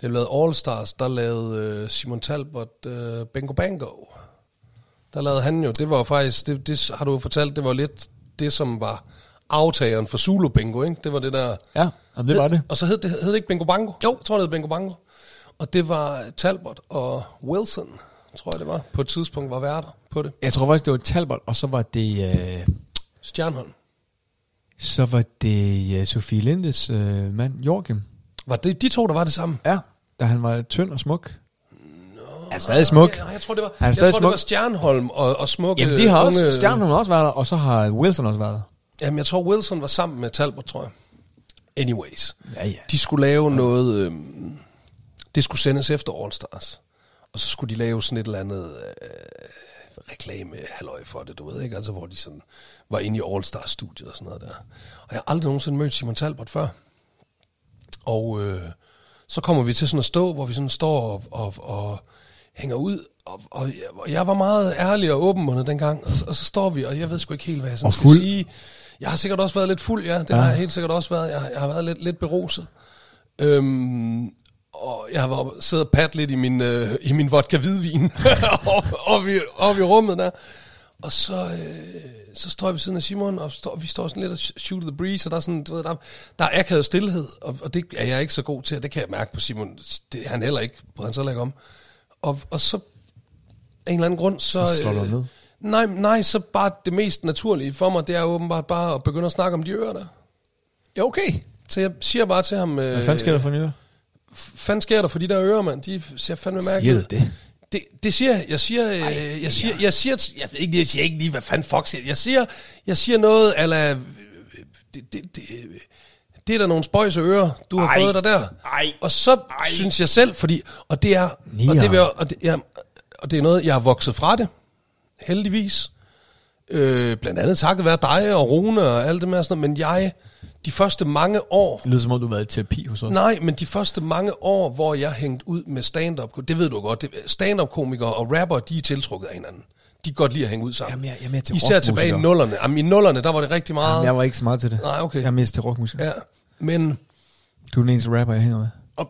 Da vi lavede All Stars, der lavede øh, Simon Talbot øh, Bingo Bango. Der lavede han jo, det var faktisk, det, det har du jo fortalt, det var lidt det, som var aftageren for Zulu Bingo, ikke? Det var det der... Ja, og det var det. Og så hed det, hed det ikke Bingo Bango? Jo. Jeg tror, det hed Bingo Bango. Og det var Talbot og Wilson, tror jeg det var, på et tidspunkt var værter på det. Jeg tror faktisk, det var Talbot, og så var det... Øh, Stjernholm. så var det øh, Sofie Lindes øh, mand, Joachim. Var det de to, der var det samme? Ja. Da han var tynd og smuk. Han er stadig smuk. Ja, jeg tror, det var, Han er jeg tror, det smuk. var Stjernholm og, og smukke Jamen, de har også... unge- Stjernen har også været der, og så har Wilson også været der. Jamen, jeg tror, Wilson var sammen med Talbot, tror jeg. Anyways. Ja, ja. De skulle lave noget... Øhm, det skulle sendes efter All Stars. Og så skulle de lave sådan et eller andet øh, reklame halløj for det, du ved ikke? Altså, hvor de sådan var inde i All Stars studiet og sådan noget der. Og jeg har aldrig nogensinde mødt Simon Talbot før. Og øh, så kommer vi til sådan at stå, hvor vi sådan står og, og, og hænger ud, og, og, jeg, og jeg var meget ærlig og åbenmundet dengang, og, og så står vi, og jeg ved sgu ikke helt, hvad jeg sådan Og skal sige. Jeg har sikkert også været lidt fuld, ja, det Ja. har jeg helt sikkert også været. Jeg, jeg har været lidt, lidt beruset. Øhm, og jeg har siddet og pat lidt i min, øh, i min vodka hvidvin oppe op i, op i rummet der. Og så, øh, så står jeg ved siden af Simon, og står, vi står sådan lidt og shoot the breeze, og der er sådan, du ved, der, der er akavet stillhed, og, og det er jeg ikke så god til, og det kan jeg mærke på Simon. Det er han heller ikke, bryder han sig heller ikke om. Og, og så, af en eller anden grund, så... Så slår øh, ned? Nej, nej, så bare det mest naturlige for mig, det er åbenbart bare at begynde at snakke om de ører der. Ja, okay. Så jeg siger bare til ham... Øh, Hvad fanden sker der for nyere? fanden sker der for de der ører, mand? De ser fandme Siger mærkeligt ud. det? Det, det siger jeg. Jeg siger, øh, jeg siger, jeg siger, jeg ved ikke, jeg siger ikke lige, hvad fanden fuck siger. Jeg siger, jeg siger noget, ala, det, det, det, det er der nogle spøjse ører, du har Ej. fået dig der. Ej. Og så Ej. synes jeg selv, fordi, og det er, og det, vil, jeg- og, det, ja, og det er noget, jeg har vokset fra det, heldigvis. Øh, blandt andet takket være dig og Rune og alt det med sådan noget, men jeg, de første mange år, Det lyder som om, du har været i terapi hos os. Nej, men de første mange år, hvor jeg hængte ud med stand-up, det ved du godt, stand-up-komikere og rapper, de er tiltrukket af hinanden. De kan godt lide at hænge ud sammen. Jamen, jeg- jeg er mere til Især tilbage i nullerne. Jamen, i nullerne, der var det rigtig meget. Jamen, jeg var ikke så meget til det. Nej, okay. Jeg er mest til rockmusik. Ja. Men Du er den eneste rapper, jeg hænger med. og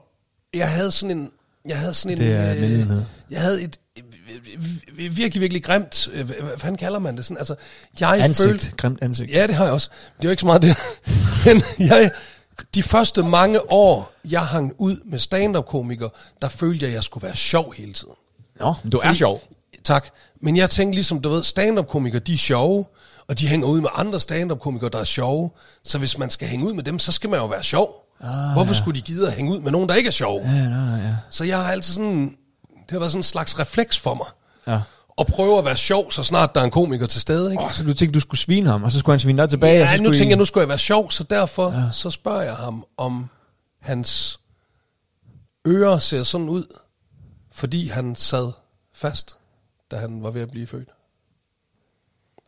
jeg havde sådan en... Jeg havde sådan en... Det er øh. Jeg havde et virkelig, virkelig grimt... øh, Hvad fanden kalder man det? Sådan, altså, jeg Ansigt. følte, Grimt ansigt. Ja, det har jeg også. Det er jo ikke så meget det. Men jeg, de første mange år, jeg hang ud med stand-up-komikere, der følte jeg, at jeg skulle være sjov hele tiden. Nå, du er Fordi- sjov. Tak. Men jeg tænkte ligesom, du ved, stand-up-komikere, de er sjove, og de hænger ud med andre stand-up-komikere, der er sjove. Så hvis man skal hænge ud med dem, så skal man jo være sjov. Ah, Hvorfor ja. skulle de gide at hænge ud med nogen, der ikke er sjov? Ja, nej, ja. Så jeg har altid sådan, det har været sådan en slags refleks for mig. Ja. At prøve at være sjov, så snart der er en komiker til stede, ikke? Oh, så du tænkte, du skulle svine ham, og så skulle han svine dig tilbage? og så Ja, nu skulle tænker I... jeg, nu skulle jeg være sjov, så derfor ja. så spørger jeg ham, om hans ører ser sådan ud, fordi han sad fast, da han var ved at blive født.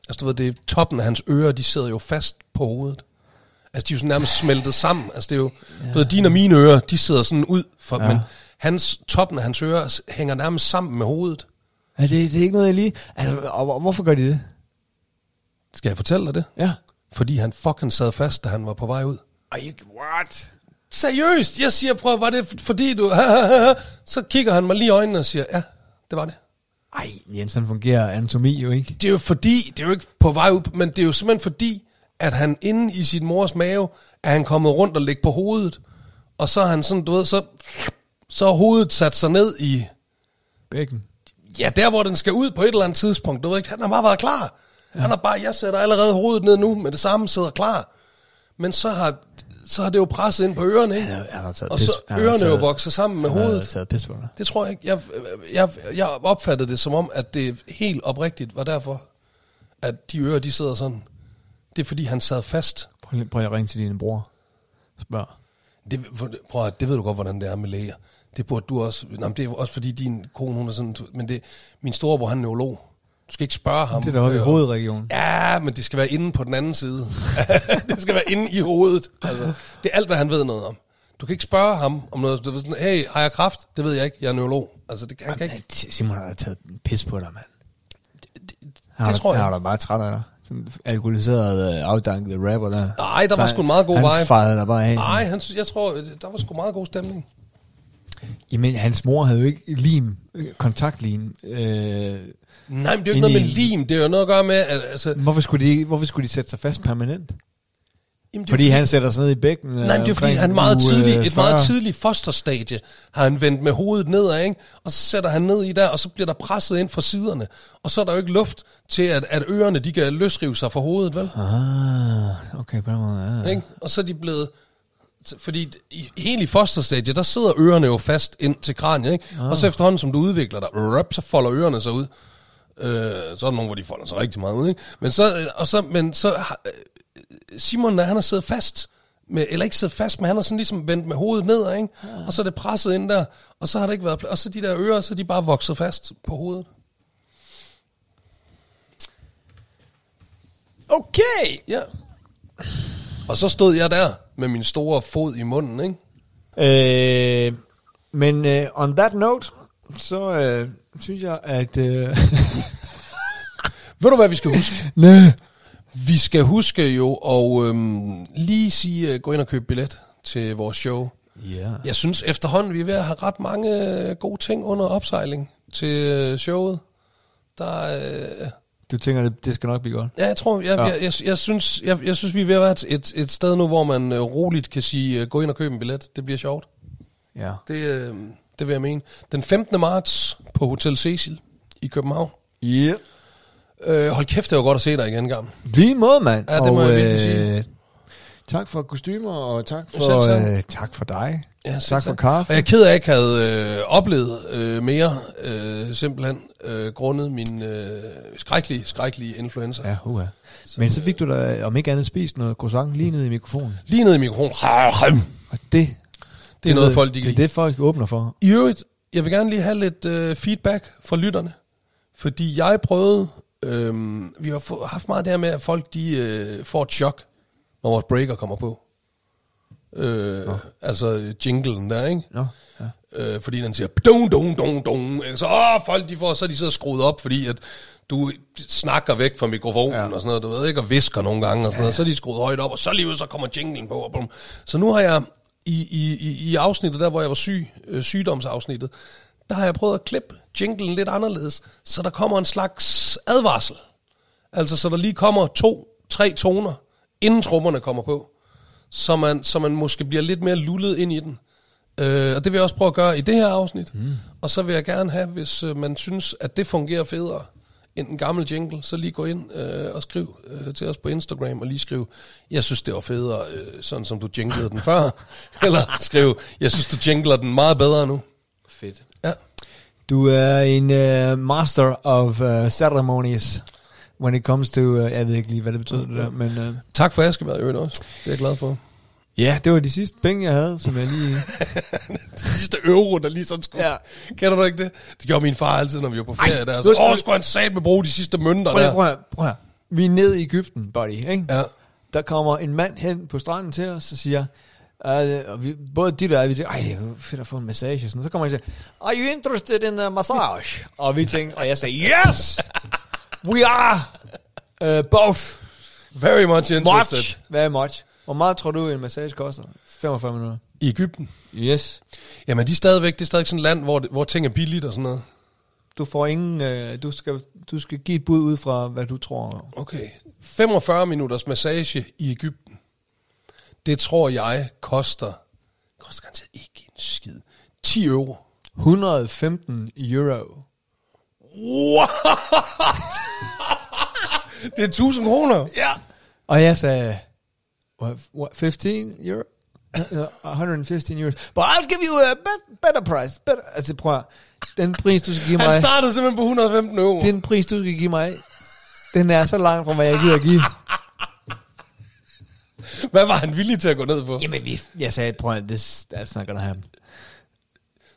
Altså du ved, det er toppen af hans ører, de sidder jo fast på hovedet. Altså de er jo sådan nærmest smeltet sammen. Altså det er jo, ja. du ved, dine og mine ører, de sidder sådan ud, for, ja. men hans, toppen af hans ører hænger nærmest sammen med hovedet. Ja, det, det er ikke noget, jeg lige... Altså, og, og hvorfor gør de det? Skal jeg fortælle dig det? Ja. Fordi han fucking sad fast, da han var på vej ud. Ej, what? Seriøst, jeg siger, prøv, var det fordi du... så kigger han mig lige i øjnene og siger, ja, det var det. Ej, Jens, sådan fungerer anatomi jo ikke. Det er jo fordi, det er jo ikke på vej ud, men det er jo simpelthen fordi, at han inde i sin mors mave, er han kommet rundt og ligge på hovedet, og så er han sådan, du ved, så, så er hovedet sat sig ned i, Bækken. ja, der hvor den skal ud på et eller andet tidspunkt, du ved ikke, han har bare været klar. Ja. Han har bare, jeg sætter allerede hovedet ned nu, med det samme sidder klar. Men så har, så har det jo presset ind på ørerne, ikke? Han har- han har taget og pis. så har ørerne er jo taget- vokset sammen med Han har hovedet. taget pis på dig. Det tror jeg ikke. Jeg, jeg, jeg opfattede det som om, at det helt oprigtigt var derfor, at de ører, de sidder sådan. Det er fordi, han sad fast. Prøv, prøv at ringe til din bror. Spørg. Det, prøv, at- det ved du godt, hvordan det er med læger. Det burde du også. Nej, det er også fordi, din kone, hun er sådan... Men det, min storebror, han er neurolog. Du skal ikke spørge ham. Det er deroppe i øh, hovedregionen. Ja, men det skal være inde på den anden side. det skal være inde i hovedet. Altså, det er alt, hvad han ved noget om. Du kan ikke spørge ham om noget. Du sådan, hey, har jeg kraft? Det ved jeg ikke. Jeg er neurolog. Altså, det kan, han kan ikke. Jamen, Simon har taget pis på dig, mand. det tror jeg. Han da bare træt af dig. Alkoholiseret, uh, afdanket rapper der. Nej, der var sgu en meget god han vibe. Han fejrede dig bare af. Nej, han, jeg tror, der var sgu meget god stemning. Jamen, hans mor havde jo ikke lim, øh, kontaktlim. Øh, Nej, men det er jo ikke noget med lim. Det er jo noget at gøre med, at... Altså, hvorfor, skulle de, hvorfor skulle de sætte sig fast permanent? jamen, det Fordi jo han sætter sig ned i bækken. Nej, men det er fordi, han meget tidlig, et meget tidligt fosterstadie har han vendt med hovedet nedad, ikke? og så sætter han ned i der, og så bliver der presset ind fra siderne. Og så er der jo ikke luft til, at, at ørerne de kan løsrive sig fra hovedet, vel? Ah, okay, på den måde, ja. Ikke? Og så er de blevet... Fordi i, helt i fosterstadie, der sidder ørerne jo fast ind til kraniet, ikke? Og så efterhånden, som du udvikler dig, rap, så folder ørerne sig ud. Øh, så er der nogen, hvor de folder sig rigtig meget ud, ikke? Men så, øh, og så, men så øh, Simon, han har siddet fast, med, eller ikke siddet fast, men han har sådan ligesom vendt med hovedet nedad, ikke? Og så er det presset ind der, og så har det ikke været plads. Og så de der ører, så er de bare vokset fast på hovedet. Okay! Ja. Og så stod jeg der med min store fod i munden, ikke? Øh, men uh, on that note, så øh, synes jeg, at... Øh, Ved du, hvad vi skal huske? Næh. Vi skal huske jo at øhm, lige sige, øh, gå ind og købe billet til vores show. Ja. Jeg synes efterhånden, vi er ved at have ret mange øh, gode ting under opsejling til øh, showet. Der, øh, Du tænker, det, det skal nok blive godt. ja, jeg tror, jeg, Ja. jeg, jeg, jeg, synes, jeg, jeg synes, vi er ved at være et, et sted nu, hvor man øh, roligt kan sige, øh, gå ind og købe en billet. Det bliver sjovt. Ja. Det, øh, det vil jeg mene. Den 15. marts på Hotel Cecil i København. Ja. Øh, hold kæft, det var godt at se dig igen, gammel. Lige måde, mand. Ja, det må jeg virkelig sige. Tak for kostymer, og tak for, tak. øh, tak for dig. Ja, tak for kaffe. Og jeg er ked af, at jeg ikke havde øh, oplevet øh, mere, øh, simpelthen, øh, grundet min øh, skrækkelige, skrækkelige influenza. Ja. Uha. Men så fik du da, om ikke andet, spist noget croissant lige ned i mikrofonen. Lige ned i mikrofonen. Og det, Det er noget, folk de kan Det er lide. det, folk åbner for. I øvrigt, jeg vil gerne lige have lidt øh, feedback fra lytterne. Fordi jeg prøvede, øh, vi har haft meget det her med, at folk de øh, får et chok, når vores breaker kommer på. Øh, altså jinglen der, ikke? Nå, ja. øh, fordi den siger dun, dun, dun, dun. Så åh, folk de får, så er de så skruet op, fordi at du snakker væk fra mikrofonen ja. Ja. og sådan noget, du ved ikke, og visker nogle gange og sådan noget, så er de skruet højt op, og så lige ud, så kommer jinglen på. Og bum. så nu har jeg i, i, i, i afsnittet, der hvor jeg var syg, øh, sygdomsafsnittet, der har jeg prøvet at klippe jinglen lidt anderledes, så der kommer en slags advarsel. Altså, så der lige kommer to, tre toner, inden trommerne kommer på, så man, så man måske bliver lidt mere lullet ind i den. Øh, og det vil jeg også prøve at gøre i det her afsnit. Mm. Og så vil jeg gerne have, hvis øh, man synes, at det fungerer federe end en gammel jingle, så lige gå ind øh, og skriv øh, til os på Instagram og lige skriv, jeg synes, det var federe, øh, sådan som du jinglede den før. Eller skriv, jeg synes, du jingler den meget bedre nu. Fedt. Ja. Du er en uh, master of uh, ceremonies when it comes to, uh, jeg ved ikke lige, hvad det betyder det der, men uh, Tak for Askebær i øvrigt også. Det er jeg glad for. ja, det var de sidste penge, jeg havde, som jeg lige... Det sidste euro, der lige sådan skulle... Ja. Kender du ikke det? Det gjorde min far altid, når vi var på ferie Ej, der. Så, åh, skulle han satme bruge de sidste mønter Prøv der. prøv prøv her. Vi er nede i Ægypten, buddy, ikke? Ja. Der kommer en mand hen på stranden til os og siger, uh, og vi, både de der, vi tænker, ej, fedt at få en massage. Sådan. Så kommer han og siger, are you interested in a massage? og vi tænker, og jeg sagde, yes! We are uh, both Very much interested. much, very much. Hvor meget tror du, en massage koster? 45 minutter. I Ægypten. Yes. Jamen, de er stadigvæk, det er stadig sådan et land, hvor, det- hvor ting er billigt og sådan noget. Du får ingen, øh, du, skal, du skal give et bud ud fra, hvad du tror. Okay. 45 minutters massage i Ægypten. Det tror jeg koster, koster garanteret ikke en skid. 10 euro. 115 euro. What? det er 1000 kroner. Ja. Og jeg sagde, what, what, 15 euro? Uh, 115 euros. But I'll give you a bet, better price. Better. Altså prøv at, den pris, du skal give Han mig, startede simpelthen på 115 euro. den pris, du skal give mig, den er så langt fra, hvad jeg gider at give. Hvad var han villig til at gå ned på? Jamen, vi, jeg sagde, prøv at, this, that's not gonna happen.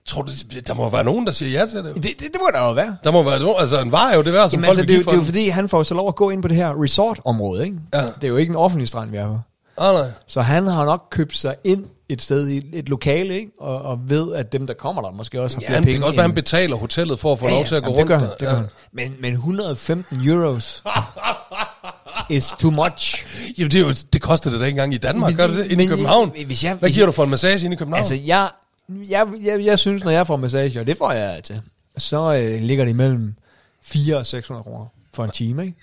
Tror du, der må være nogen, der siger ja til det? Det, det, det må der jo være. Der må være nogen, altså en var er jo det værd, som Jamen, folk altså, det, er for det er jo fordi, han får så lov at gå ind på det her resort-område, ikke? Ja. Det er jo ikke en offentlig strand, vi er på. Ah, nej. Så han har nok købt sig ind et sted i et lokale, ikke? Og, og ved, at dem, der kommer der, måske også har Ja, flere han, det penge. kan også være, han betaler hotellet for at få lov til at gå jamen, rundt det gør der. han, det gør han. Men, men 115 euros is too much. Jamen, det, er jo, det koster det da ikke engang i Danmark, gør det det? Inde i Men- København? hvis jeg- Hvad giver du for en massage inde i København? Altså, jeg, jeg, jeg, jeg synes, når jeg får massage, og det får jeg til, så øh, ligger det imellem 400 og 600 kroner for en time, ikke?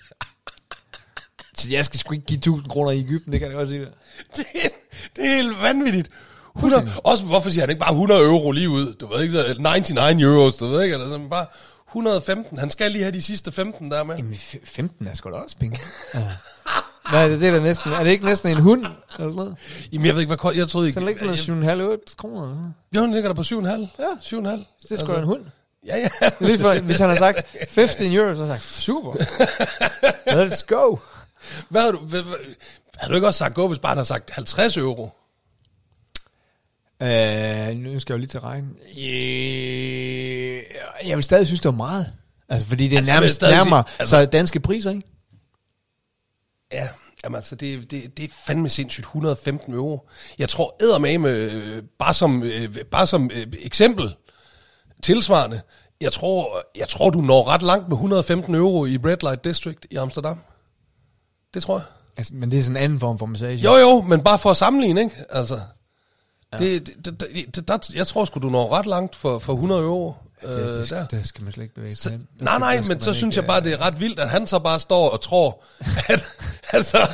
Så jeg skal sgu ikke give 1000 kroner i Ægypten, det kan jeg godt sige. det, er, det er helt vanvittigt. 100, også hvorfor siger han ikke bare 100 euro lige ud? Du ved ikke, så 99 euros, du ved ikke, eller sådan bare 115. Han skal lige have de sidste 15 der med. Jamen, f- 15 er sgu da også penge. Er det, er da næsten, er det ikke næsten en hund? Eller sådan noget? Jamen, jeg ved ikke, hvad jeg troede ikke. Så ligger sådan noget 7,5-8 kroner. eller sådan. Jo, den ligger der på 7,5. Ja. 7,5. Det er sgu da en hund. Ja, ja. Lige for, hvis han har sagt 15 euro, så har jeg sagt, super. Let's go. Hvad har du, hvad, hvad, har du ikke også sagt gå, hvis bare han har sagt 50 euro? Øh, nu skal jeg jo lige til at regne. Øh, jeg vil stadig synes, det var meget. Altså, fordi det er Altså, jeg vil nærmest stadig nærmere. sige- altså- så danske priser, ikke? Ja, jamen altså, det, det, det er fandme sindssygt. 115 euro. Jeg tror eddermame, øh, bare som, øh, bare som øh, eksempel, tilsvarende, jeg tror, jeg tror, du når ret langt med 115 euro i Red Light District i Amsterdam. Det tror jeg. Altså, men det er sådan en anden form for massage. Jo, jo, men bare for at sammenligne, ikke? Altså, ja. det, det, det, det, der, jeg tror sgu, du når ret langt for, for 100 euro. Det, det, øh, skal, der. det skal man slet ikke bevæge sig Så, hen. Der nej, skal- nej, men så synes ikke, jeg bare, det er ret vildt, at han så bare står og tror, at, altså,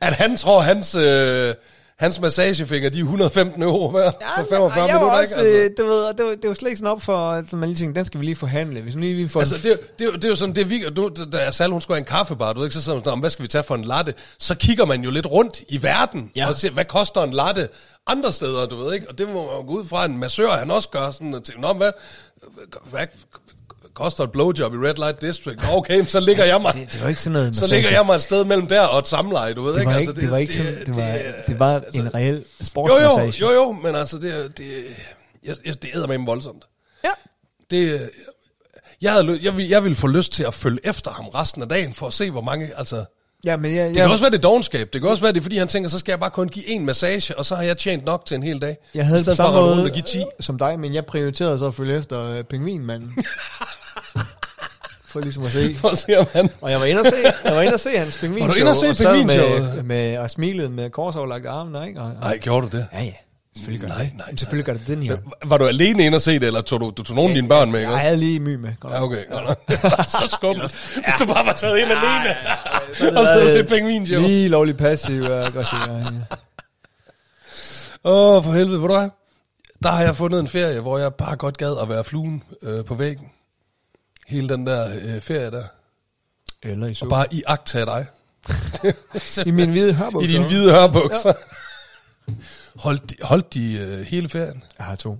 at han tror, hans, øh, hans massagefinger, de er 115 euro værd for 45 jeg var minutter, også, ikke? Altså. øh, du ved, det, var, det var slet ikke sådan op for, at man lige tænkte, den skal vi lige forhandle. Hvis lige vi får Altså, det, er jo- det, er jo- det er jo sådan, det er virkelig, du, da Sal, hun skulle have en kaffebar, du ved ikke, så sidder man hvad skal vi tage for en latte? Så kigger man jo lidt rundt i verden, Ja. ja. og ser, hvad koster en latte andre steder, du ved ikke? Og det må man jo gå ud fra, en massør, han også gør sådan, og tænke, Nå, hvad, hvad koster et blowjob i Red Light District? Okay, så ligger jeg mig, Det, det var ikke sådan noget så ligger jeg mig et sted mellem der og et samleje, du ved det ikke? var Altså, ikke, det var ikke sådan, det var, det var en reel Jo, jo, sportsmassage. jo, jo, men altså, det, er- det, jeg, jeg, det æder med voldsomt. Ja. Det, jeg, havde, jeg, jeg ville få lyst til at følge efter ham resten af dagen, for at se, hvor mange, altså... Ja, men jeg, Det kan også være, det dogenskab. Det kan også være, det fordi han tænker, så skal jeg bare kun give en massage, og så har jeg tjent nok til en hel dag. jeg havde I stedet samme at måde og give 10. som dig, men jeg prioriterede så at følge efter øh, pingvinmanden. For ligesom at se. For at se, om han... Og jeg var inde og se, jeg var inde og se hans pingvinshow. Var du inde og se sad med, pingvinshowet? med, og smilede med korsoverlagte arme, ikke? Og, og, Nej, gjorde du det? ja, ja. Selvfølgelig gør Nej, det. nej, Selvfølgelig gør det den her. Var du alene inde og se det, eller tog du, du tog nogle af dine børn med, ikke Jeg også? havde lige my med. Godt Ja, nok. okay. Ja. så skummelt. Hvis du bare var taget ind alene, Så havde det og sidde og se pingvinshow. Lige lovlig passiv og aggressiv. Ja, ja. Åh, oh, for helvede, hvor du er? Der har jeg fundet en ferie, hvor jeg bare godt gad at være fluen øh, på væggen. Hele den der øh, ferie der. Eller i Og så. bare i agt af dig. I min hvide hørbukser. I dine hvide hørbukser. Ja. Holdt de, holdt de øh, hele ferien? Jeg har to.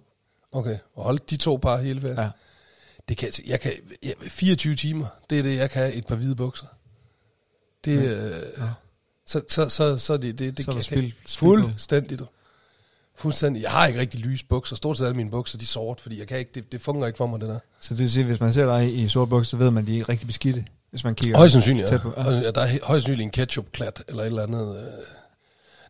Okay, og holdt de to par hele ferien? Ja. Det kan, jeg kan, jeg, 24 timer, det er det, jeg kan have et par hvide bukser. Det, øh, så, så, så, så det, det, det Så spil- kan, spil på. fuldstændigt. Fuldstændig. Jeg har ikke rigtig lyse bukser. Stort set alle mine bukser, de er sort, fordi jeg kan ikke, det, det fungerer ikke for mig, det der. Så det vil sige, hvis man ser dig i sort bukser, så ved man, at de er rigtig beskidte. Hvis man kigger Højst sandsynligt, ja. på. Ja. Ja. Der er højst sandsynligt en ketchup-klat, eller et eller andet. Øh.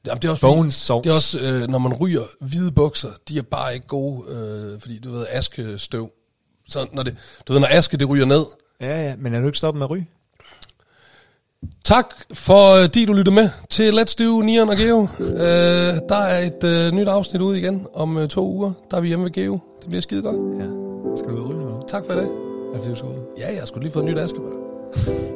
Jamen, det er også, Bones sauce. det er også øh, når man ryger hvide bukser, de er bare ikke gode, øh, fordi du ved, askestøv. Så når det, du ved, når aske det ryger ned. Ja, ja, men er du ikke stoppet med at ryge? Tak for, øh, de du lytter med til Let's Do Nian og Geo. Øh, der er et øh, nyt afsnit ude igen om øh, to uger. Der er vi hjemme ved Geo. Det bliver skide godt. Ja. Skal du ud ryge nu? Tak for i dag. Er det, fordi du skal ud? Ja, jeg skulle lige få et nyt askebær.